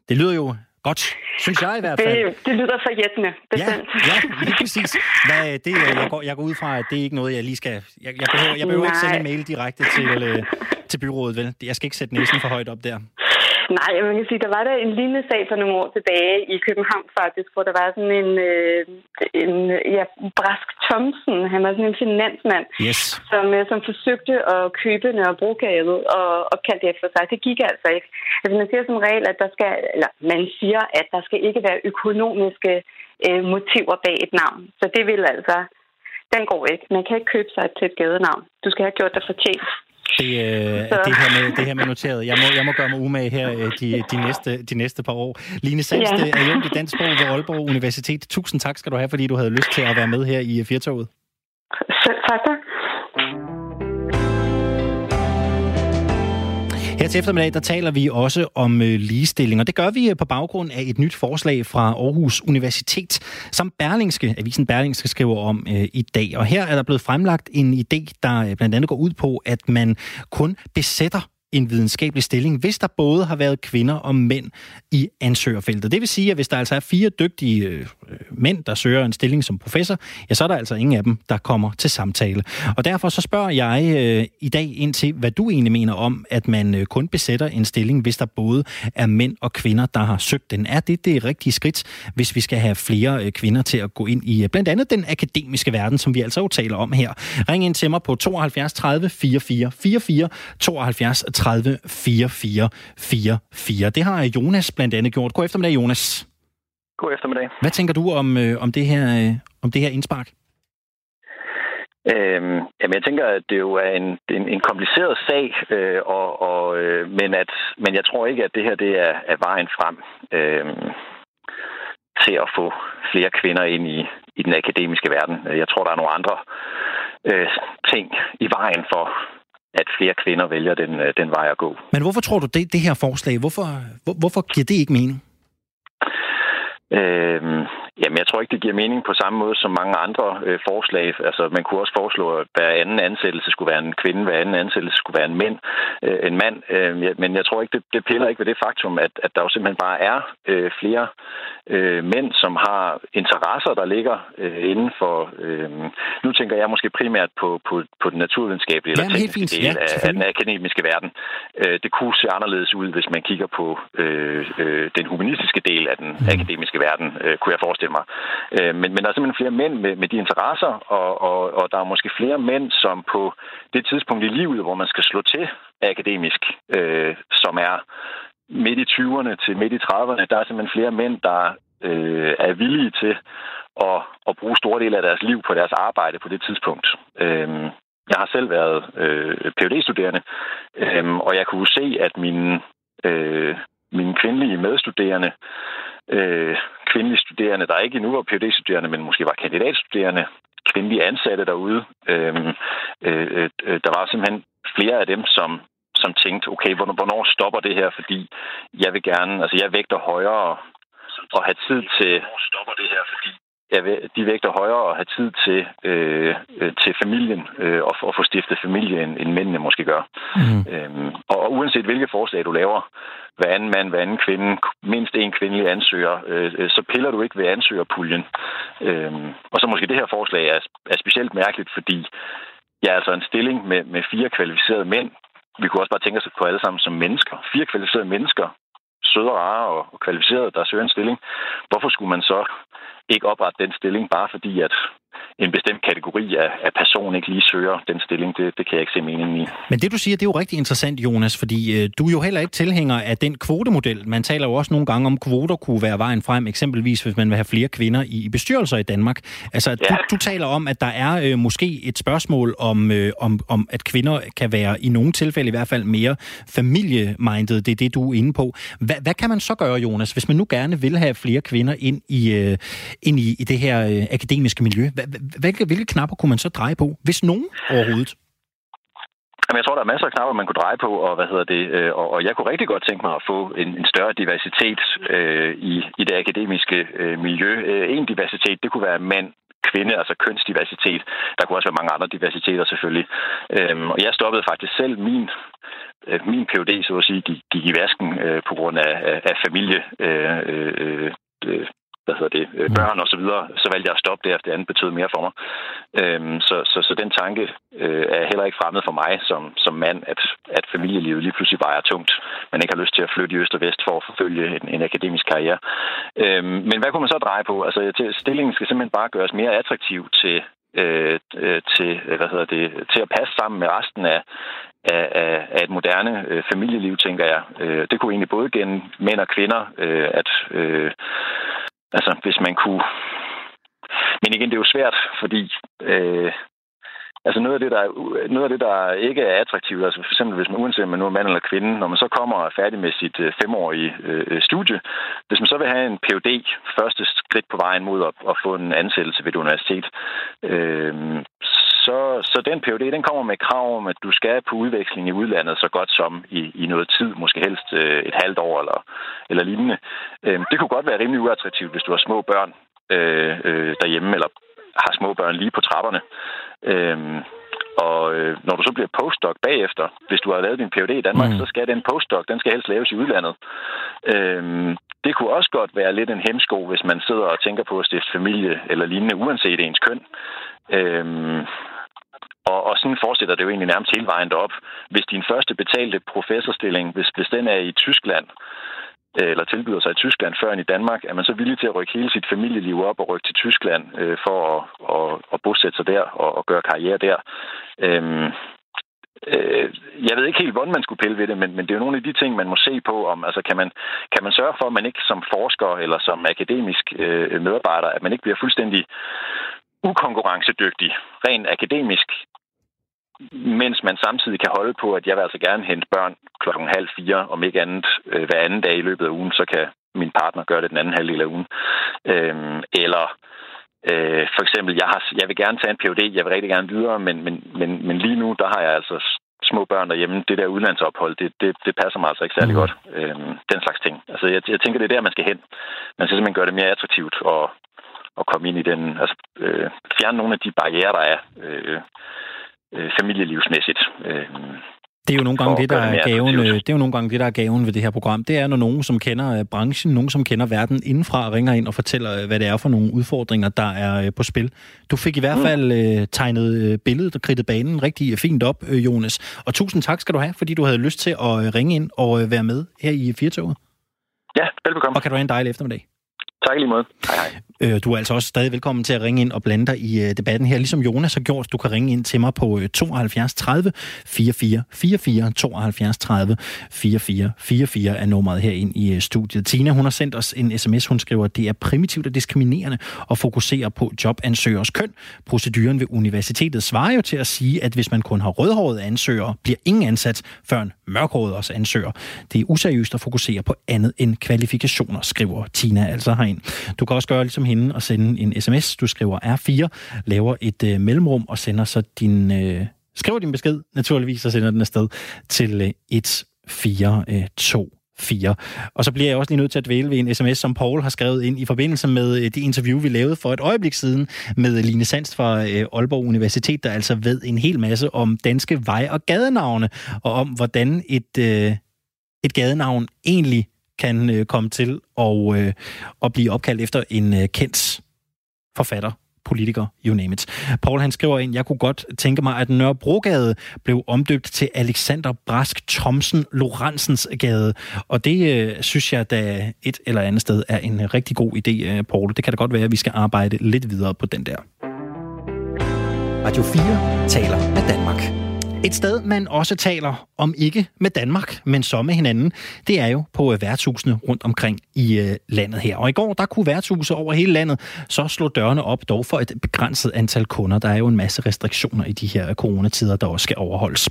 det lyder jo Godt, synes jeg i hvert fald. Det, det lyder forjættende, bestemt. Ja, ja lige præcis. Hvad, det, jeg, går, jeg går ud fra, at det er ikke noget, jeg lige skal... Jeg, jeg behøver, jeg behøver ikke sende en mail direkte til, øh, til byrådet, vel? Jeg skal ikke sætte næsen for højt op der. Nej, man kan sige, der var der en lignende sag for nogle år tilbage i København faktisk, hvor der var sådan en, øh, en ja, Brask Thomsen, han var sådan en finansmand, yes. som, øh, som forsøgte at købe Nørrebrogade og, og kaldte det efter sig. Det gik altså ikke. Altså man siger som regel, at der skal, eller man siger, at der skal ikke være økonomiske øh, motiver bag et navn. Så det vil altså, den går ikke. Man kan ikke købe sig til et gadenavn. Du skal have gjort dig fortjent. Det, øh, det, her med, det her med noteret. Jeg må, jeg må gøre mig umage her øh, de, de, næste, de næste par år. Line Salste ja. er jo i Dansk Sprog ved Aalborg Universitet. Tusind tak skal du have, fordi du havde lyst til at være med her i Fjertoget. Selv tak. Til eftermiddag, der taler vi også om øh, ligestilling, og det gør vi øh, på baggrund af et nyt forslag fra Aarhus Universitet, som Berlingske, avisen Berlingske skriver om øh, i dag. Og her er der blevet fremlagt en idé, der øh, blandt andet går ud på, at man kun besætter en videnskabelig stilling, hvis der både har været kvinder og mænd i ansøgerfeltet. Det vil sige, at hvis der altså er fire dygtige øh, Øh, mænd, der søger en stilling som professor, ja, så er der altså ingen af dem, der kommer til samtale. Og derfor så spørger jeg øh, i dag ind til, hvad du egentlig mener om, at man øh, kun besætter en stilling, hvis der både er mænd og kvinder, der har søgt den. Er det det rigtige skridt, hvis vi skal have flere øh, kvinder til at gå ind i øh, blandt andet den akademiske verden, som vi altså jo taler om her? Ring ind til mig på 72 30 44 44 72 30 44 44. Det har Jonas blandt andet gjort. God eftermiddag, Jonas. God eftermiddag. Hvad tænker du om, øh, om, det, her, øh, om det her indspark? Øhm, jamen, jeg tænker, at det jo er en, en, en kompliceret sag, øh, og, og, øh, men, at, men jeg tror ikke, at det her det er, er vejen frem øh, til at få flere kvinder ind i, i den akademiske verden. Jeg tror, der er nogle andre øh, ting i vejen for, at flere kvinder vælger den, øh, den vej at gå. Men hvorfor tror du, det, det her forslag, hvorfor, hvor, hvorfor giver det ikke mening? Øhm, jamen, jeg tror ikke, det giver mening på samme måde som mange andre øh, forslag. Altså, man kunne også foreslå, at hver anden ansættelse skulle være en kvinde, hver anden ansættelse skulle være en, mænd, øh, en mand. Øh, men jeg tror ikke, det, det piller ikke ved det faktum, at, at der jo simpelthen bare er øh, flere øh, mænd, som har interesser, der ligger øh, inden for... Øh, nu tænker jeg måske primært på, på, på den naturvidenskabelige eller tekniske del ja, af, af den akademiske verden. Øh, det kunne se anderledes ud, hvis man kigger på øh, øh, den humanistiske del af den mm. akademiske verden, øh, kunne jeg forestille medlemmer. Øh, men, men der er simpelthen flere mænd med, med de interesser, og, og, og der er måske flere mænd, som på det tidspunkt i livet, hvor man skal slå til akademisk, øh, som er midt i 20'erne til midt i 30'erne, der er simpelthen flere mænd, der øh, er villige til at, at bruge store dele af deres liv på deres arbejde på det tidspunkt. Øh, jeg har selv været øh, phd studerende øh, og jeg kunne se, at mine, øh, mine kvindelige medstuderende, øh, kvindelige studerende, der ikke endnu var phd studerende men måske var kandidatstuderende, kvindelige ansatte derude, Øhm, øh, øh, øh, der var simpelthen flere af dem, som som tænkte, okay, hvornår stopper det her, fordi jeg vil gerne, altså jeg vægter højere at have tid til... Ja, de vægter højere at have tid til, øh, øh, til familien øh, og, og få stiftet familie, end, end mændene måske gør. Mm. Øhm, og, og uanset hvilke forslag du laver, hver anden mand, hver anden kvinde, mindst en kvindelig ansøger, øh, øh, så piller du ikke ved ansøgerpuljen. Øhm, og så måske det her forslag er, er specielt mærkeligt, fordi jeg er altså en stilling med, med fire kvalificerede mænd. Vi kunne også bare tænke os på alle sammen som mennesker. Fire kvalificerede mennesker, søde og rare og kvalificerede, der søger en stilling. Hvorfor skulle man så ikke oprette den stilling, bare fordi at en bestemt kategori af, af person ikke lige søger den stilling, det, det kan jeg ikke se meningen i. Men det du siger, det er jo rigtig interessant, Jonas, fordi øh, du er jo heller ikke tilhænger af den kvotemodel. Man taler jo også nogle gange om, kvoter kunne være vejen frem, eksempelvis hvis man vil have flere kvinder i, i bestyrelser i Danmark. Altså, ja. du, du taler om, at der er øh, måske et spørgsmål om, øh, om, om, at kvinder kan være i nogle tilfælde i hvert fald mere familiemindet. Det er det, du er inde på. Hva, hvad kan man så gøre, Jonas, hvis man nu gerne vil have flere kvinder ind i, øh, ind i, i det her øh, akademiske miljø? Hvilke, hvilke knapper kunne man så dreje på, hvis nogen overhovedet? Jamen, jeg tror, der er masser af knapper, man kunne dreje på, og hvad hedder det, øh, og, og jeg kunne rigtig godt tænke mig at få en, en større diversitet øh, i, i det akademiske øh, miljø. Øh, en diversitet, det kunne være mænd, kvinde, altså kønsdiversitet. Der kunne også være mange andre diversiteter selvfølgelig. Øhm, og jeg stoppede faktisk selv min øh, min PhD, så at sige, gik, gik i vasken øh, på grund af, af, af familie, øh, øh, øh hvad hedder det, øh, børn og så videre, så valgte jeg at stoppe det, det andet betød mere for mig. Øhm, så, så, så den tanke øh, er heller ikke fremmed for mig som, som mand, at, at familielivet lige pludselig vejer tungt. Man ikke har lyst til at flytte i øst og vest for at forfølge en, en akademisk karriere. Øhm, men hvad kunne man så dreje på? Altså, stillingen skal simpelthen bare gøres mere attraktiv til, øh, til, hvad hedder det, til at passe sammen med resten af, af, af et moderne øh, familieliv, tænker jeg. Øh, det kunne egentlig både gennem mænd og kvinder, øh, at øh, Altså, hvis man kunne... Men igen, det er jo svært, fordi... Øh, Altså noget af, det, der, noget af det, der ikke er attraktivt, altså for eksempel hvis man uanset om man nu er mand eller kvinde, når man så kommer og er færdig med sit øh, femårige øh, studie, hvis man så vil have en PhD, første skridt på vejen mod at, at få en ansættelse ved et universitet, øh, så, så den PhD, den kommer med krav om, at du skal på udveksling i udlandet så godt som i, i noget tid, måske helst øh, et halvt år eller, eller lignende. Øh, det kunne godt være rimelig uattraktivt, hvis du har små børn øh, øh, derhjemme, eller har små børn lige på trapperne. Øh, og øh, når du så bliver postdoc bagefter, hvis du har lavet din PhD i Danmark, mm. så skal den postdoc, den skal helst laves i udlandet. Øh, det kunne også godt være lidt en hemsko, hvis man sidder og tænker på at stifte familie eller lignende, uanset ens køn. Øhm, og, og sådan fortsætter det jo egentlig nærmest hele vejen derop. Hvis din første betalte professorstilling, hvis, hvis den er i Tyskland, øh, eller tilbyder sig i Tyskland før end i Danmark, er man så villig til at rykke hele sit familieliv op og rykke til Tyskland øh, for at, at, at bosætte sig der og, og gøre karriere der. Øhm, øh, jeg ved ikke helt, hvordan man skulle pille ved det, men, men det er jo nogle af de ting, man må se på, om altså kan man, kan man sørge for, at man ikke som forsker eller som akademisk øh, medarbejder, at man ikke bliver fuldstændig ukonkurrencedygtig, rent akademisk, mens man samtidig kan holde på, at jeg vil altså gerne hente børn klokken halv fire, om ikke andet øh, hver anden dag i løbet af ugen, så kan min partner gøre det den anden halvdel af ugen. Øhm, eller øh, for eksempel, jeg, har, jeg vil gerne tage en PhD, jeg vil rigtig gerne videre, men, men, men, men lige nu, der har jeg altså små børn derhjemme. Det der udlandsophold, det, det, det passer mig altså ikke særlig mm. godt. Øhm, den slags ting. Altså, jeg, jeg tænker, det er der, man skal hen. Man skal simpelthen gøre det mere attraktivt og, at komme ind i den, altså øh, fjerne nogle af de barriere, der er øh, øh, familielivsmæssigt. Øh, det er jo nogle gange det, der er gaven, øh, det er jo nogle gange det, der er gaven ved det her program. Det er, når nogen, som kender øh, branchen, nogen, som kender verden indenfra, ringer ind og fortæller, hvad det er for nogle udfordringer, der er på spil. Du fik i hvert mm. fald mm. tegnet billedet og kridtet banen rigtig fint op, Jonas. Og tusind tak skal du have, fordi du havde lyst til at ringe ind og være med her i Firtoget. Ja, velbekomme. Og kan du have en dejlig eftermiddag. Tak lige måde. Hej hej. Øh, du er altså også stadig velkommen til at ringe ind og blande dig i øh, debatten her, ligesom Jonas har gjort. Du kan ringe ind til mig på 72 30 44 44 72 30 44 44 er nummeret her ind i øh, studiet. Tina, hun har sendt os en sms, hun skriver, at det er primitivt og diskriminerende at fokusere på jobansøgers køn. Proceduren ved universitetet svarer jo til at sige, at hvis man kun har rødhårede ansøgere, bliver ingen ansat, før en mørkhåret også ansøger. Det er useriøst at fokusere på andet end kvalifikationer, skriver Tina altså herind. Du kan også gøre ligesom hende og sende en sms. Du skriver R4, laver et øh, mellemrum og sender så din... Øh, skriver din besked naturligvis og sender den afsted til øh, 1424. 4. Øh, og så bliver jeg også lige nødt til at dvæle ved en sms, som Paul har skrevet ind i forbindelse med øh, det interview, vi lavede for et øjeblik siden med Line Sands fra øh, Aalborg Universitet, der altså ved en hel masse om danske vej- og gadenavne, og om hvordan et, øh, et gadenavn egentlig kan øh, komme til at, øh, at blive opkaldt efter en øh, kendt forfatter, politiker, you name it. Paul han skriver ind, jeg kunne godt tænke mig, at Nørrebrogade blev omdøbt til Alexander Brask Thomsen Lorentzens gade. Og det øh, synes jeg, da et eller andet sted er en rigtig god idé, øh, Paul. Det kan da godt være, at vi skal arbejde lidt videre på den der. Radio 4 taler med Danmark. Et sted, man også taler om ikke med Danmark, men så med hinanden, det er jo på øh, værtshusene rundt omkring i øh, landet her. Og i går, der kunne værtshuse over hele landet så slå dørene op, dog for et begrænset antal kunder. Der er jo en masse restriktioner i de her coronatider, der også skal overholdes.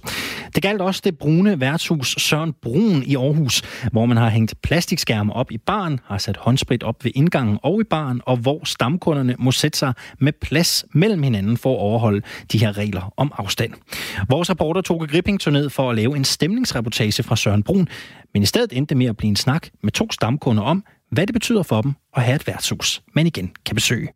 Det galt også det brune værtshus Søren Brun i Aarhus, hvor man har hængt plastikskærme op i baren, har sat håndsprit op ved indgangen og i baren, og hvor stamkunderne må sætte sig med plads mellem hinanden for at overholde de her regler om afstand. Vores reporter Toge Gripping tog ned for at lave en stemningsreportage fra Søren Brun, men i stedet endte det med at blive en snak med to stamkunder om, hvad det betyder for dem at have et værtshus, man igen kan besøge.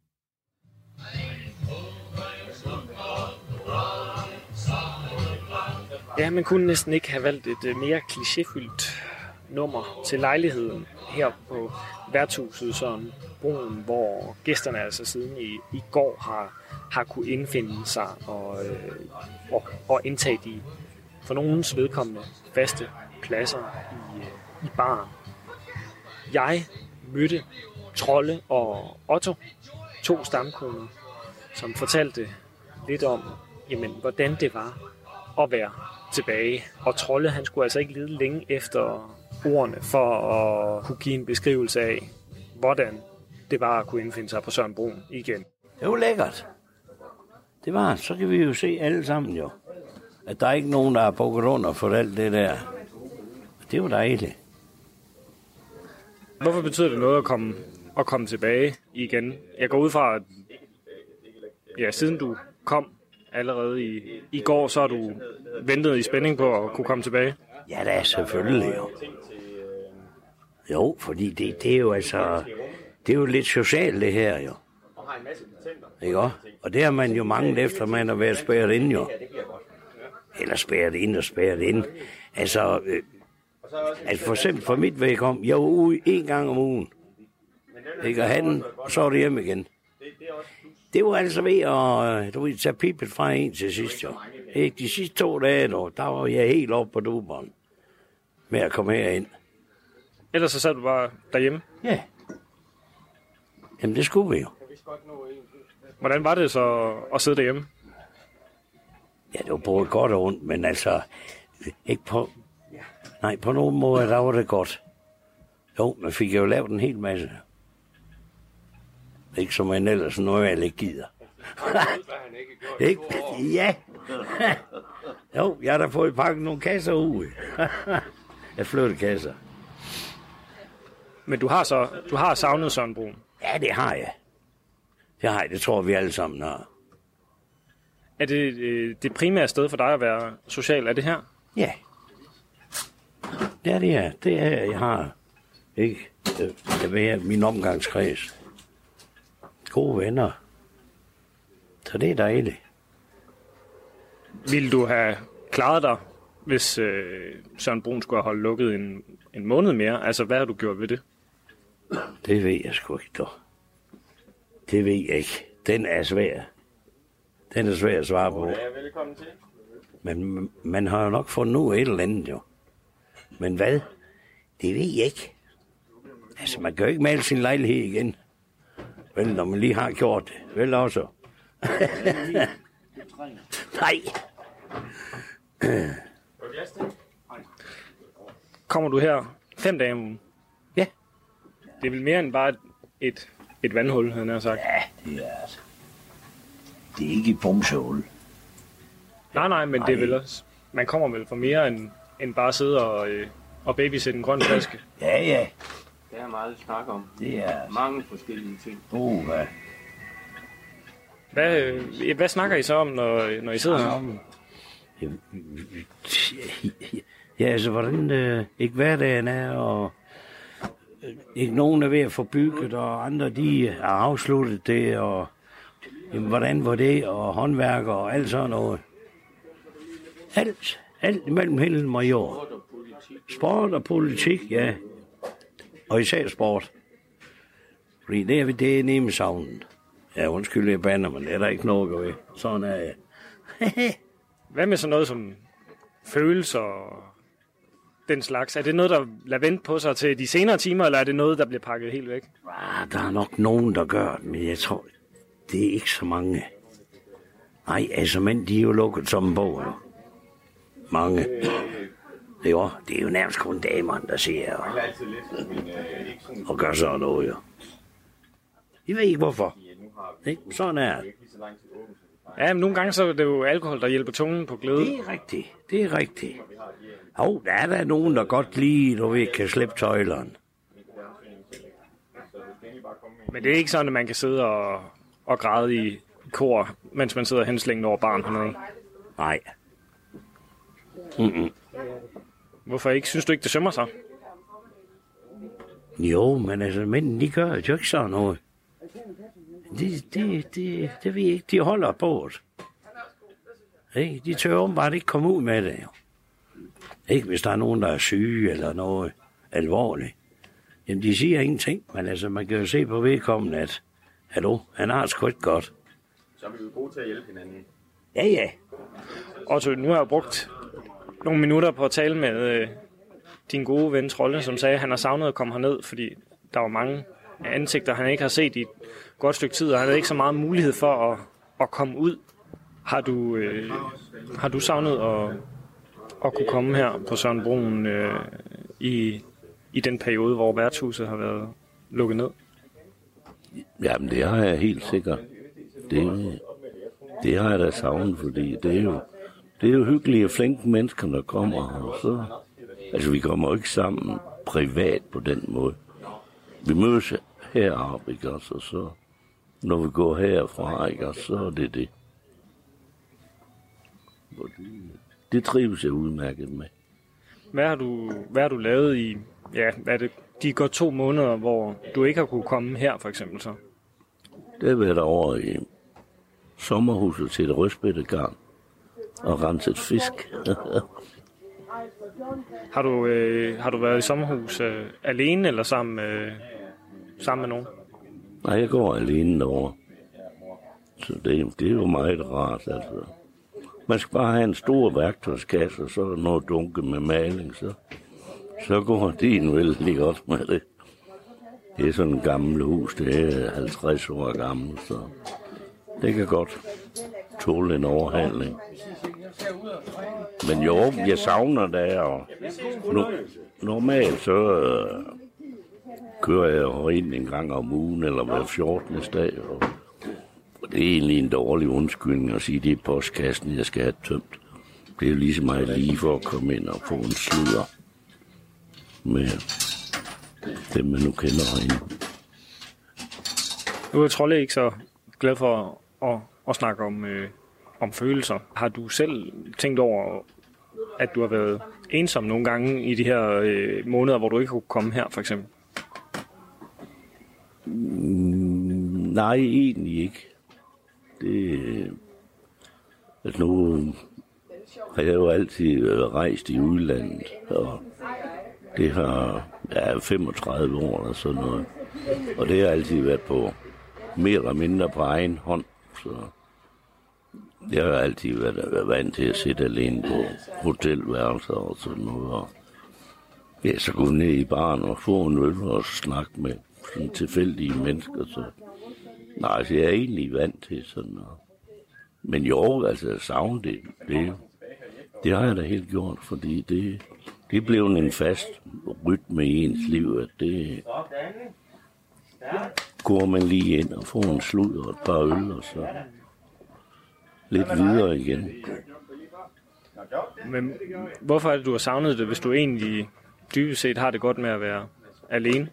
Ja, man kunne næsten ikke have valgt et øh, mere klichéfyldt nummer til lejligheden her på værtshuset sådan broen, hvor gæsterne altså siden i, i går har, har kunne indfinde sig og, øh, og, og indtage de for nogens vedkommende faste pladser i, øh, i baren. Jeg mødte Trolle og Otto, to stamkunder, som fortalte lidt om, jamen, hvordan det var at være tilbage. Og Trolle, han skulle altså ikke lede længe efter ordene for at kunne give en beskrivelse af, hvordan det var at kunne indfinde sig på Søren Brun igen. Det var lækkert. Det var, så kan vi jo se alle sammen jo, at der er ikke nogen, der er på under for alt det der. Det var dejligt. Hvorfor betyder det noget at komme, at komme tilbage igen? Jeg går ud fra, at ja, siden du kom allerede i, i går, så har du ventet i spænding på at kunne komme tilbage. Ja, det er selvfølgelig jo. Jo, fordi det, det er jo altså... Det er jo lidt socialt, det her jo. Ikke også? Og det har man jo mange efter, man har været spærret ind jo. Eller spærret ind og spærret ind. Altså, øh, altså for eksempel for mit om, jeg var ude en gang om ugen. Ikke? Og han, og så var det hjem igen. Det var altså ved at du ved, tage pipet fra en til sidst, jo. Ikke? De sidste to dage, dog, der var jeg helt oppe på duberen med at komme herind. Ellers så sad du bare derhjemme. Ja. Jamen, det skulle vi jo. Hvordan var det så at sidde derhjemme? Ja, det var både godt og ondt, men altså, ikke på... Nej, på nogen måde, der var det godt. Jo, man fik jo lavet en hel masse. Ikke som man ellers normalt ikke gider. ikke? Ja. jo, jeg har da fået pakket nogle kasser ud. jeg flyttede kasser. Men du har så du har savnet Søren Brun. Ja, det har jeg. Det har jeg. Det tror vi alle sammen har. Er det øh, det primære sted for dig at være social? Er det her? Ja. Ja, det er. Det er, jeg har. Ikke? Jeg vil have min omgangskreds. Gode venner. Så det er dejligt. Vil du have klaret dig, hvis øh, Søren Brun skulle have holdt lukket en, en måned mere? Altså, hvad har du gjort ved det? Det ved jeg sgu ikke, dog. Det ved jeg ikke. Den er svær. Den er svær at svare på. Ja, velkommen til. Men man har jo nok fundet ud af et eller andet, jo. Men hvad? Det ved jeg ikke. Altså, man kan jo ikke male sin lejlighed igen. Vel, når man lige har gjort det. Vel også. Nej. Kommer du her fem dage om ugen? Ja. Det er vel mere end bare et, et, vandhul, han har sagt. Ja, det er altså. Det er ikke et bumsehul. Nej, nej, men det er Nej. vel også... Man kommer vel for mere end, end bare sidde og, øh, og babysætte en grøn flaske. Ja, ja. Der er meget snak om. Det er altså. Mange forskellige ting. Oh, hvad? Hvad, øh, hvad snakker I så om, når, når I sidder her? Ja, altså, hvordan øh, ikke hverdagen er, og øh, ikke nogen er ved at få bygget, og andre, de har afsluttet det, og jamen, hvordan var det, og håndværk og alt sådan noget. Alt, alt imellem himmel og jord. Sport og politik, ja. Og især sport. Fordi det er, det er nemme savnen. Ja, undskyld, jeg bander, men det er der ikke noget at ved. Sådan er jeg. Hvad med sådan noget som følelser og den slags? Er det noget, der lader vente på sig til de senere timer, eller er det noget, der bliver pakket helt væk? Ah, der er nok nogen, der gør det, men jeg tror, det er ikke så mange. Nej, altså, men de er jo lukket som en bog. Mange. Jo, det er jo nærmest kun damerne, der siger og, og gør sådan noget, jo. Jeg ved ikke, hvorfor. Ikke? Sådan er det. Ja, men nogle gange så er det jo alkohol, der hjælper tungen på glæde. Det er rigtigt. Det er rigtigt. Jo, der er der nogen, der godt lige, du ved, kan slippe tøjlerne. Men det er ikke sådan, at man kan sidde og, og græde i kor, mens man sidder henslængt over barn hernede. Nej. Hvorfor ikke? Synes du ikke, det sømmer sig? Jo, men altså, mændene, de gør jo ikke sådan noget. Det, det, det, det ved jeg ikke. De holder på det. Ikke? De tør åbenbart ikke komme ud med det, jo. Ikke hvis der er nogen, der er syge eller noget alvorligt. Jamen, de siger ingenting, men altså, man kan jo se på vedkommende, at hallo, han har det sgu ikke godt. Så er vi jo gode til at hjælpe hinanden. Ja, ja. Otto, nu har jeg brugt nogle minutter på at tale med øh, din gode ven Trolle, som sagde, at han har savnet at komme herned, fordi der var mange ansigter, han ikke har set i et godt stykke tid, og han havde ikke så meget mulighed for at, at komme ud. Har du, øh, har du savnet at, at kunne komme her på Søren Broen øh, i, i den periode, hvor værtshuset har været lukket ned? Jamen, det har jeg helt sikkert. Det, det har jeg da savnet, fordi det er jo, det er jo hyggelige og flinke mennesker, der kommer. Og så, altså, vi kommer jo ikke sammen privat på den måde. Vi mødes heroppe, ikke også? Og så, når vi går herfra, ikke også? Så er det det. Det, trives jeg udmærket med. Hvad har du, hvad har du lavet i, ja, hvad er det, de går to måneder, hvor du ikke har kunne komme her, for eksempel så? Det har været over i sommerhuset til et røstbættegarn og renset fisk. Har du, øh, har du været i sommerhus øh, alene eller sammen, øh, sammen med nogen? Nej, jeg går alene derovre. Så det, det er jo meget rart, altså. Man skal bare have en stor værktøjskasse, og så noget dunke med maling, så, så går din vældig godt med det. Det er sådan et gammelt hus, det er 50 år gammelt, så det kan godt tåle en overhandling. Men jo, jeg savner det, og no, normalt så øh, kører jeg jo ind en gang om ugen, eller hver 14. dag, og det er egentlig en dårlig undskyldning at sige, at det er postkassen, jeg skal have tømt. Det er jo lige meget lige for at komme ind og få en sludder med dem, man nu kender herinde. Nu er Trolle ikke så glad for at, og snakke om, øh, om følelser. Har du selv tænkt over, at du har været ensom nogle gange i de her øh, måneder, hvor du ikke kunne komme her, for eksempel? Mm, nej, egentlig ikke. Det, øh, altså nu har jeg jo altid rejst i udlandet, og det har ja, 35 år eller sådan noget. Og det har altid været på mere eller mindre på egen hånd. Så jeg har altid været, været vant til at sidde alene på hotelværelser og sådan noget. Og ja, så gå ned i baren og få en øl og snakke med sådan tilfældige mennesker. Så Nej, altså, jeg er egentlig vant til sådan noget. Men jo, altså, savne det, det, det har jeg da helt gjort, fordi det, det blev en fast rytme i ens liv, at det går man lige ind og får en slud og et par øl, og så lidt videre igen. Men hvorfor er det, du har savnet det, hvis du egentlig dybest set har det godt med at være alene?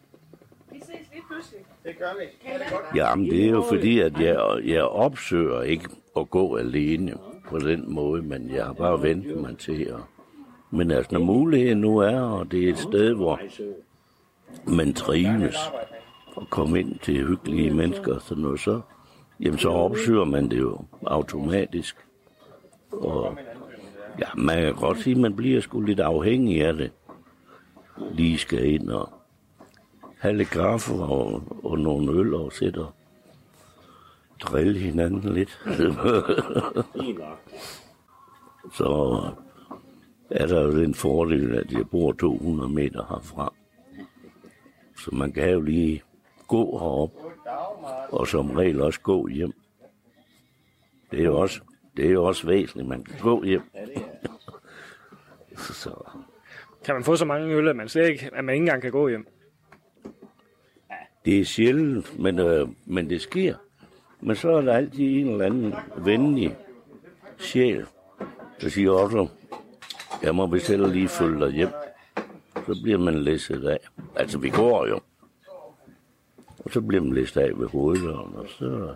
Jamen, det er jo fordi, at jeg, jeg opsøger ikke at gå alene på den måde, men jeg har bare ventet mig til at... Men altså, når muligheden nu er, og det er et sted, hvor man trives og komme ind til hyggelige mennesker og sådan noget, så, jamen, så opsøger man det jo automatisk. Og ja, man kan godt sige, at man bliver sgu lidt afhængig af det. Lige skal ind og have lidt kaffe og, og nogle øl og sætte og drille hinanden lidt. så er der jo den fordel, at jeg bor 200 meter herfra. Så man kan jo lige gå herop, og som regel også gå hjem. Det er jo også, det er jo også væsentligt, man kan gå hjem. så Kan man få så mange øl, at man, slet ikke, at man ikke engang kan gå hjem? Det er sjældent, men, øh, men det sker. Men så er der altid en eller anden venlig sjæl, der siger også, jeg må vist heller lige følge dig hjem. Så bliver man læsset af. Altså, vi går jo. Og så bliver man læst af ved hoveddøren, og så...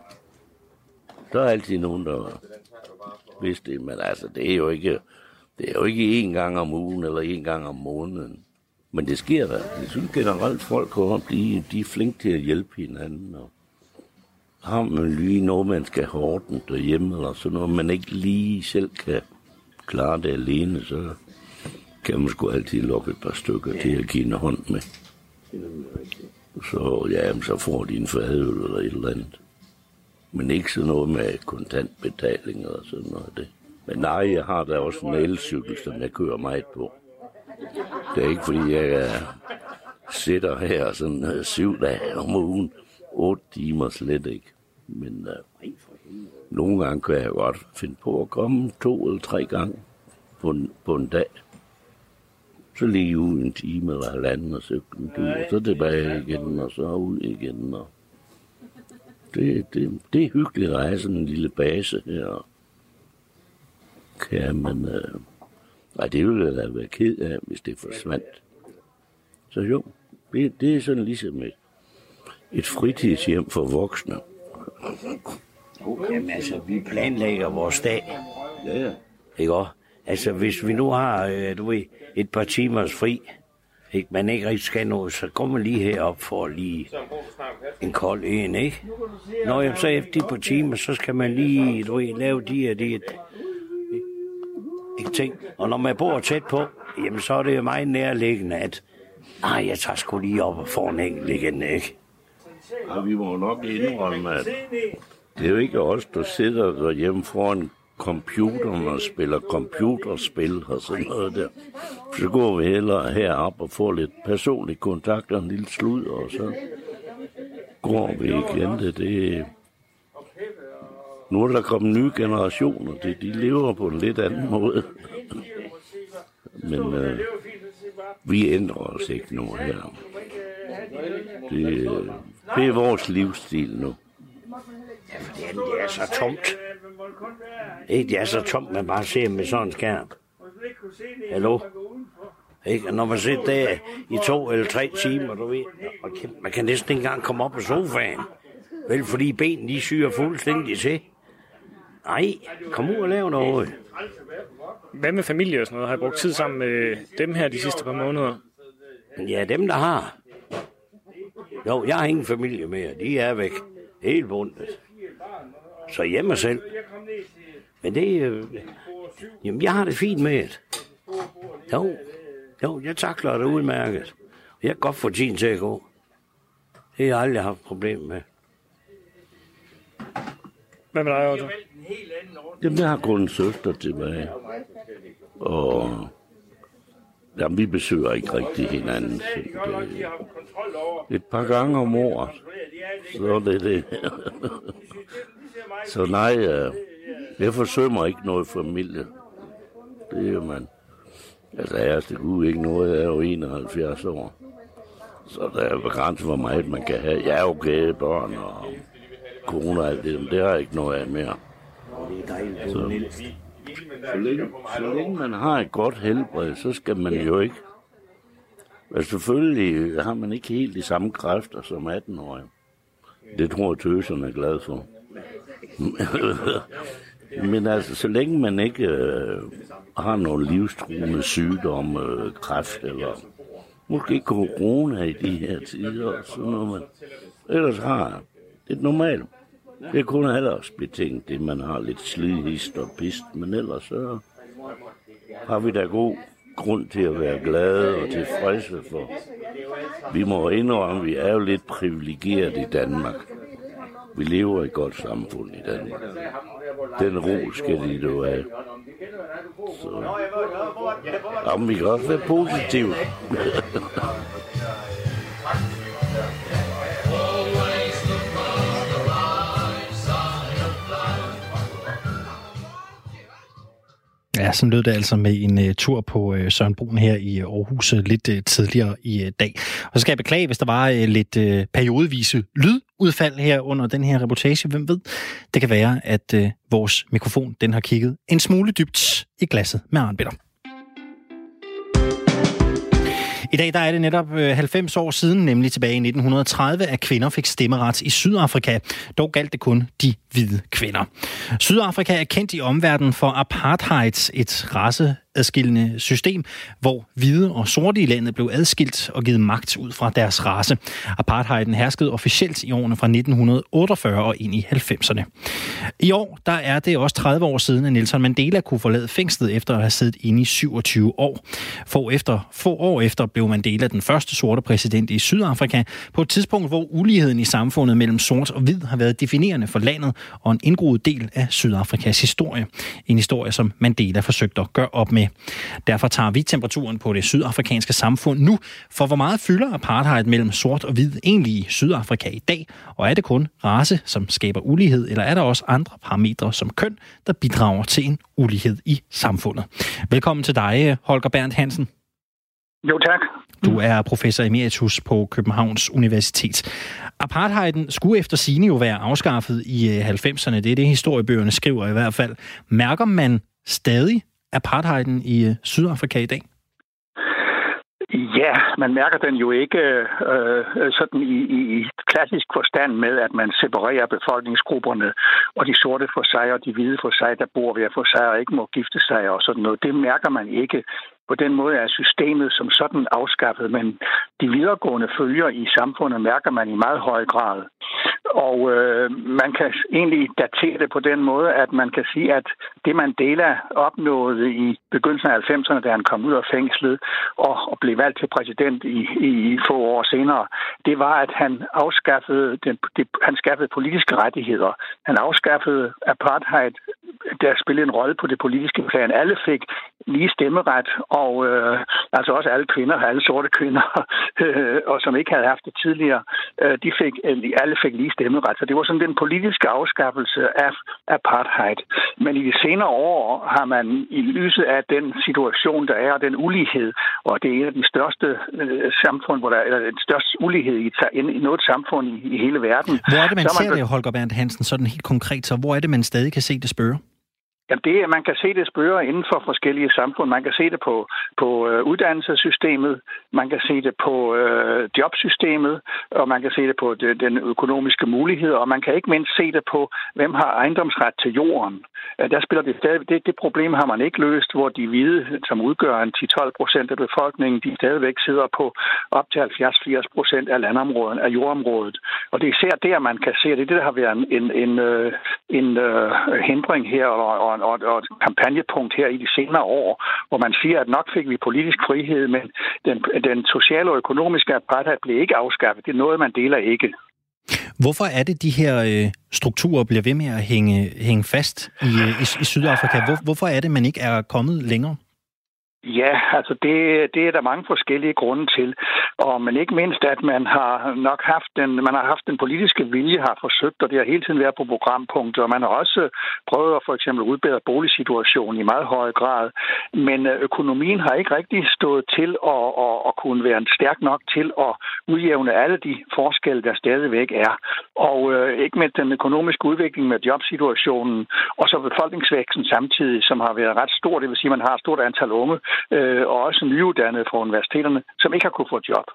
Der er altid nogen, der vidste det, men altså, det er jo ikke... Det er jo ikke én gang om ugen eller én gang om måneden. Men det sker da. Jeg synes generelt, folk kommer de, de er flinke til at hjælpe hinanden. Og har man lige noget, man skal have ordnet derhjemme, eller sådan noget, man ikke lige selv kan klare det alene, så kan man sgu altid lukke et par stykker ja. til at give en hånd med. Så ja, så får de en fadøl eller et eller andet. Men ikke sådan noget med kontantbetaling og sådan noget. Det. Men nej, jeg har da også en elcykel, som jeg kører meget på. Det er ikke fordi, jeg uh, sidder her sådan uh, syv dage om ugen. Otte timer slet ikke. Men uh, nogle gange kan jeg godt finde på at komme to eller tre gange på en, på en dag. Så lige ud en time eller halvanden og cykle en tur, og så tilbage igen, og så ud igen. Og det, det, det er hyggeligt at have sådan en lille base her. Kan man... Uh, Nej, det ville jeg da være ked af, hvis det forsvandt. Så jo, det, det er sådan ligesom et, et fritidshjem for voksne. Jamen altså, vi planlægger vores dag. Ja, ja. Ikke også? Altså, hvis vi nu har, øh, du ved, et par timers fri, ikke, man ikke rigtig skal noget, så går man lige herop for lige en kold en, ikke? Når jeg så efter de par timer, så skal man lige, du ved, lave de og de ikke ting. Og når man bor tæt på, jamen så er det jo meget nærliggende, at nej, jeg tager sgu lige op og får en enkelt igen, ikke? Og vi må nok indrømme, at det er jo ikke os, der sidder derhjemme foran computeren og spiller computerspil og sådan noget der. Så går vi hellere herop og får lidt personlig kontakt og en lille slud, og så går vi igen. Det, det, nu er der kommet nye generationer, det, de lever på en lidt anden måde. Men øh, vi ændrer os ikke nu her. Det, det er vores livsstil nu. Ja, fordi det er så tomt. Ikke, det er så tomt, man bare ser med sådan en skærm. Hallo? Ikke? Og når man sidder der i to eller tre timer, du ved, og man kan næsten ikke engang komme op på sofaen. Vel, fordi benene de syrer fuldstændig til. Nej, kom ud og lav noget. Hvad med familie og sådan noget? Har I brugt tid sammen med dem her de sidste par måneder? Ja, dem der har. Jo, jeg har ingen familie mere. De er væk. Helt bundet. Så hjemme selv. Men det øh, Jamen, jeg har det fint med det. Jo, jo, jeg takler det udmærket. Jeg kan godt få tiden til at gå. Det har jeg aldrig haft problem med. Hvad med dig, Otto? Jamen, jeg har kun en søster tilbage. Og Jamen, vi besøger ikke rigtig hinanden. Det, et par gange om året. Så er det det. så nej, jeg forsømmer ikke noget familie. Det er jo man. Altså, jeg er det gud ikke noget. Jeg er jo 71 år. Så der er begrænset, hvor meget man kan have. Jeg er okay, børn og kone og alt det. Men det har jeg ikke noget af mere. Det er dejligt, du Så. Så længe, så længe man har et godt helbred, så skal man jo ikke... Altså selvfølgelig har man ikke helt de samme kræfter som 18-årig. Det tror jeg, tøserne er glad for. Men altså, så længe man ikke øh, har nogle livstruende sygdomme, øh, kræft eller måske corona i de her tider, sådan noget, man ellers har det er normalt. Det er kun aldersbetinget, det man har lidt slidhist og pist, men ellers så har vi da god grund til at være glade og tilfredse for. Vi må indrømme, at vi er jo lidt privilegeret i Danmark. Vi lever i et godt samfund i Danmark. Den ro skal de jo have. Så. Jamen, vi kan også være positive. Ja, sådan lød det altså med en uh, tur på uh, Søren Brun her i øh, Aarhus uh, lidt uh, tidligere i uh, dag. Og så skal jeg beklage, hvis der var uh, lidt uh, periodevise lydudfald her under den her reportage. Hvem ved? Det kan være, at uh, vores mikrofon den har kigget en smule dybt i glasset med armbitter. I dag der er det netop øh, 90 år siden, nemlig tilbage i 1930, at kvinder fik stemmeret i Sydafrika. Dog galt det kun de hvide kvinder. Sydafrika er kendt i omverdenen for apartheid, et race adskillende system, hvor hvide og sorte i landet blev adskilt og givet magt ud fra deres race. Apartheiden herskede officielt i årene fra 1948 og ind i 90'erne. I år der er det også 30 år siden, at Nelson Mandela kunne forlade fængslet efter at have siddet inde i 27 år. Få, efter, få år efter blev Mandela den første sorte præsident i Sydafrika, på et tidspunkt, hvor uligheden i samfundet mellem sort og hvid har været definerende for landet og en indgroet del af Sydafrikas historie. En historie, som Mandela forsøgte at gøre op med. Derfor tager vi temperaturen på det sydafrikanske samfund nu, for hvor meget fylder apartheid mellem sort og hvid egentlig i Sydafrika i dag? Og er det kun race, som skaber ulighed, eller er der også andre parametre som køn, der bidrager til en ulighed i samfundet? Velkommen til dig, Holger Berndt Hansen. Jo, tak. Du er professor emeritus på Københavns Universitet. Apartheiden skulle efter sine jo være afskaffet i 90'erne. Det er det, historiebøgerne skriver i hvert fald. Mærker man stadig apartheiden i øh, Sydafrika i dag? Ja, man mærker den jo ikke øh, sådan i, i klassisk forstand med, at man separerer befolkningsgrupperne, og de sorte for sig og de hvide for sig, der bor ved for sig og ikke må gifte sig og sådan noget. Det mærker man ikke. På den måde er systemet som sådan afskaffet, men de videregående følger i samfundet mærker man i meget høj grad. Og øh, man kan egentlig datere det på den måde, at man kan sige, at det Mandela opnåede i begyndelsen af 90'erne, da han kom ud af fængslet og, og blev valgt til præsident i, i få år senere, det var, at han afskaffede den, det, han skaffede politiske rettigheder. Han afskaffede apartheid, der spillede en rolle på det politiske plan. Alle fik lige stemmeret, og øh, altså også alle kvinder, alle sorte kvinder, øh, og som ikke havde haft det tidligere, øh, de fik, alle fik lige stemmeret. Så det var sådan den politiske afskaffelse af apartheid. Men i de senere år har man i lyset af den situation, der er, og den ulighed, og det er en af de største øh, samfund, hvor der er den største ulighed i, i noget samfund i, i hele verden. Hvor er det, man, man ser det, Holger Berndt Hansen, sådan helt konkret? Så hvor er det, man stadig kan se det spørge? Jamen det, man kan se det spørge inden for forskellige samfund. Man kan se det på, på øh, uddannelsessystemet, man kan se det på øh, jobsystemet, og man kan se det på de, den økonomiske mulighed, og man kan ikke mindst se det på, hvem har ejendomsret til jorden. Øh, der spiller det stadig, det, det problem har man ikke løst, hvor de hvide, som udgør en 10-12 procent af befolkningen, de stadigvæk sidder på op til 70-80 procent af landområdet, af jordområdet. Og det er især der, man kan se, at det er det, der har været en, en, øh, en, en, en hindring her, og, og og, og et kampagnepunkt her i de senere år, hvor man siger, at nok fik vi politisk frihed, men den, den sociale og økonomiske apartheid blev ikke afskaffet. Det er noget, man deler ikke. Hvorfor er det, de her øh, strukturer bliver ved med at hænge, hænge fast i, øh, i, i Sydafrika? Hvor, hvorfor er det, man ikke er kommet længere? Ja, altså det, det er der mange forskellige grunde til. Og men ikke mindst, at man har nok haft den, man har haft den politiske vilje, har forsøgt, og det har hele tiden været på programpunkter. Og man har også prøvet at for eksempel udbedre boligsituationen i meget høj grad. Men øh, økonomien har ikke rigtig stået til at, at, at kunne være stærk nok til at udjævne alle de forskelle, der stadigvæk er. Og øh, ikke med den økonomiske udvikling med jobsituationen, og så befolkningsvæksten samtidig, som har været ret stor. Det vil sige, at man har et stort antal unge, øh, og også nyuddannede fra universiteterne, som ikke har kunne få job.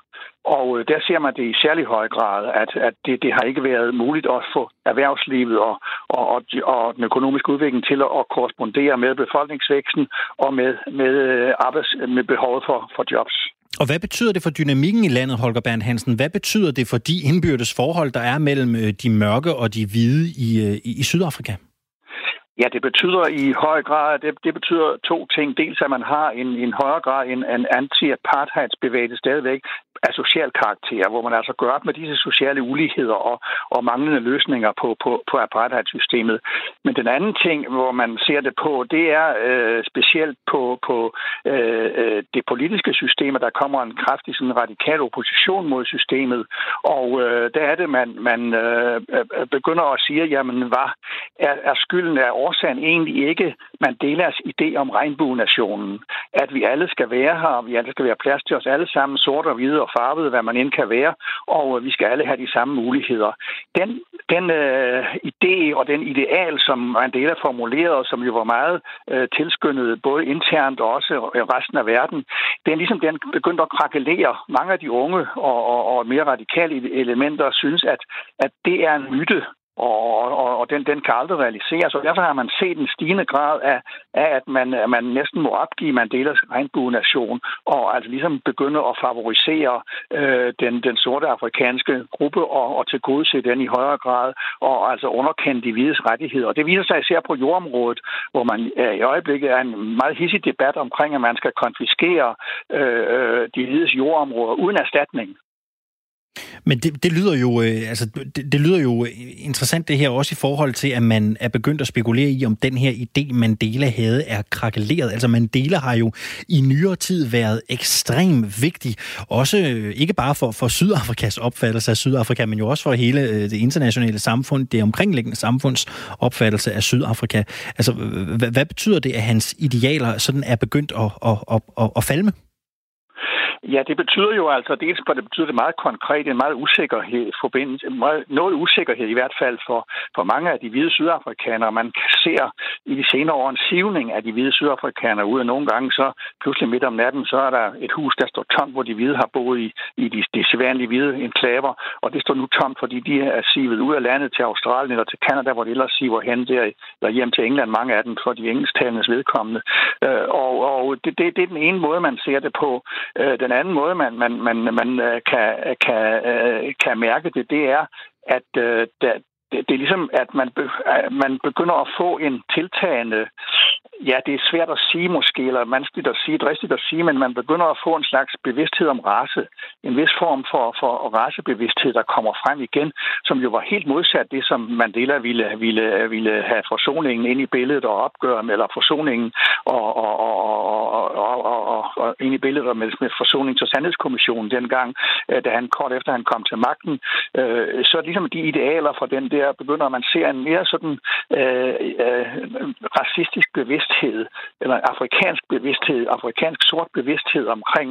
Og øh, der ser man det i særlig høj grad, at, at det, det har ikke været muligt at få erhvervslivet og, og, og, og den økonomiske udvikling til at, at korrespondere med befolkningsvæksten og med, med, øh, arbejds, med behovet for, for jobs. Og hvad betyder det for dynamikken i landet, Holger Bernd Hansen? Hvad betyder det for de indbyrdes forhold, der er mellem øh, de mørke og de hvide i, øh, i, i Sydafrika? Ja, det betyder i høj grad, det, det betyder to ting. Dels at man har en, en højere grad en, en anti-apartheidsbevægelse stadigvæk, af social karakter, hvor man altså gør op med disse sociale uligheder og, og manglende løsninger på, på, på apartheidsystemet. Men den anden ting, hvor man ser det på, det er øh, specielt på, på øh, øh det politiske system, at der kommer en kraftig sådan radikal opposition mod systemet. Og øh, der er det, man, man øh, øh begynder at sige, jamen hvad er, er skylden, er årsagen egentlig ikke Mandelas idé om regnbuenationen? At vi alle skal være her, vi alle skal være plads til os alle sammen, sort og hvide og farvet, hvad man end kan være, og øh, vi skal alle have de samme muligheder. Den, den øh, idé og den ideal, som Mandela formulerede, som jo var meget øh, tilskyndet både internt og også resten af verden, den ligesom den begyndte at krakelere. Mange af de unge og, og, og mere radikale elementer synes, at, at det er en myte, og, og, og den, den kan aldrig realiseres. Og derfor har man set en stigende grad af, af at, man, at man næsten må opgive Mandelas regnbuenation, og altså ligesom begynde at favorisere øh, den, den sorte afrikanske gruppe og, og tilgodese den i højere grad, og altså underkende de hvides rettigheder. Og det viser sig især på jordområdet, hvor man øh, i øjeblikket er en meget hissig debat omkring, at man skal konfiskere øh, øh de hvides jordområder uden erstatning. Men det, det lyder jo øh, altså det, det lyder jo interessant det her også i forhold til at man er begyndt at spekulere i om den her idé Mandela havde er krakeleret. Altså Mandela har jo i nyere tid været ekstremt vigtig, også øh, ikke bare for for Sydafrikas opfattelse af Sydafrika, men jo også for hele øh, det internationale samfund, det omkringliggende samfunds opfattelse af Sydafrika. Altså hvad, hvad betyder det at hans idealer sådan er begyndt at at at, at, at falme? Ja, det betyder jo altså, dels for det betyder det meget konkret, en meget usikkerhed, forbindelse, meget, noget usikkerhed i hvert fald for, for mange af de hvide sydafrikanere. Man ser i de senere år en sivning af de hvide sydafrikanere ud, og nogle gange så pludselig midt om natten, så er der et hus, der står tomt, hvor de hvide har boet i, i de, de sædvanlige hvide enklaver, og det står nu tomt, fordi de er sivet ud af landet til Australien eller til Kanada, hvor de ellers siver hen der, eller hjem til England, mange af dem for de engelsktalendes vedkommende. Øh, og og det, det, det er den ene måde, man ser det på. Øh, den anden måde, man, man, man, man øh, kan, øh, kan, øh, kan mærke det, det er, at øh, det, det er ligesom, at man, be, man begynder at få en tiltagende Ja, det er svært at sige måske, eller vanskeligt at sige, dristigt at sige, men man begynder at få en slags bevidsthed om race. En vis form for, for racebevidsthed, der kommer frem igen, som jo var helt modsat det, som Mandela ville, ville, ville have forsoningen ind i billedet og opgøre med, eller forsoningen og, og, og, og, og, og, og, og ind i billedet med, med forsoning til Sandhedskommissionen dengang, øh, da han kort efter han kom til magten. Øh, så ligesom de idealer fra den der, begynder man se en mere sådan øh, øh, racistisk bevidsthed bevidsthed, eller afrikansk bevidsthed, afrikansk sort bevidsthed omkring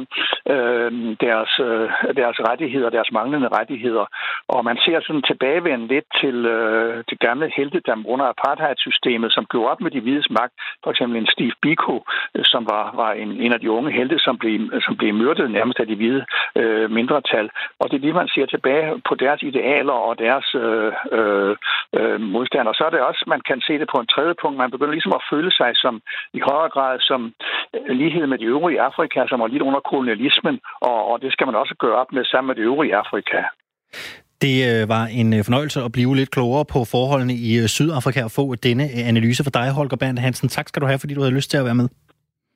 øh, deres, øh, deres rettigheder, deres manglende rettigheder. Og man ser sådan tilbagevende lidt til, øh, til gamle helte, der under apartheidsystemet, som gjorde op med de hvides magt. For eksempel en Steve Biko, øh, som var, var en, en af de unge helte, som blev, som blev myrdet nærmest af de hvide øh, mindretal. Og det er det, man ser tilbage på deres idealer og deres øh, øh, øh modstandere. så er det også, man kan se det på en tredje punkt, man begynder ligesom at føle sig som i højere grad som øh, lighed med de øvrige Afrika, som var lidt under kolonialismen, og, og det skal man også gøre op med sammen med de øvrige Afrika. Det øh, var en øh, fornøjelse at blive lidt klogere på forholdene i Sydafrika og få denne analyse for dig, Holger Bernd Hansen. Tak skal du have, fordi du havde lyst til at være med.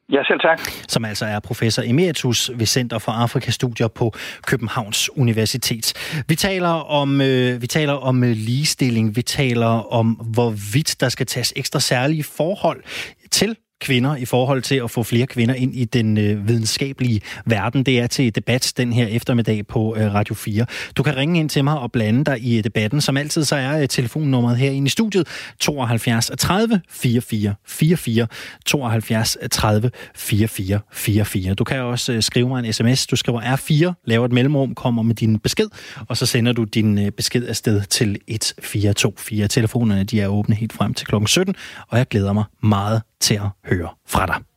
Ja, selv tak. Som altså er professor emeritus ved Center for Afrikastudier på Københavns Universitet. Vi taler om, øh, vi taler om øh, ligestilling. Vi taler om, hvorvidt der skal tages ekstra særlige forhold til kvinder i forhold til at få flere kvinder ind i den øh, videnskabelige verden. Det er til debat den her eftermiddag på øh, Radio 4. Du kan ringe ind til mig og blande dig i øh, debatten. Som altid så er øh, telefonnummeret herinde i studiet 72 30 44 44 72 30 44 44. Du kan også øh, skrive mig en sms. Du skriver R4, laver et mellemrum, kommer med din besked, og så sender du din øh, besked afsted til 1424. Telefonerne de er åbne helt frem til klokken 17, og jeg glæder mig meget til at høre fra dig.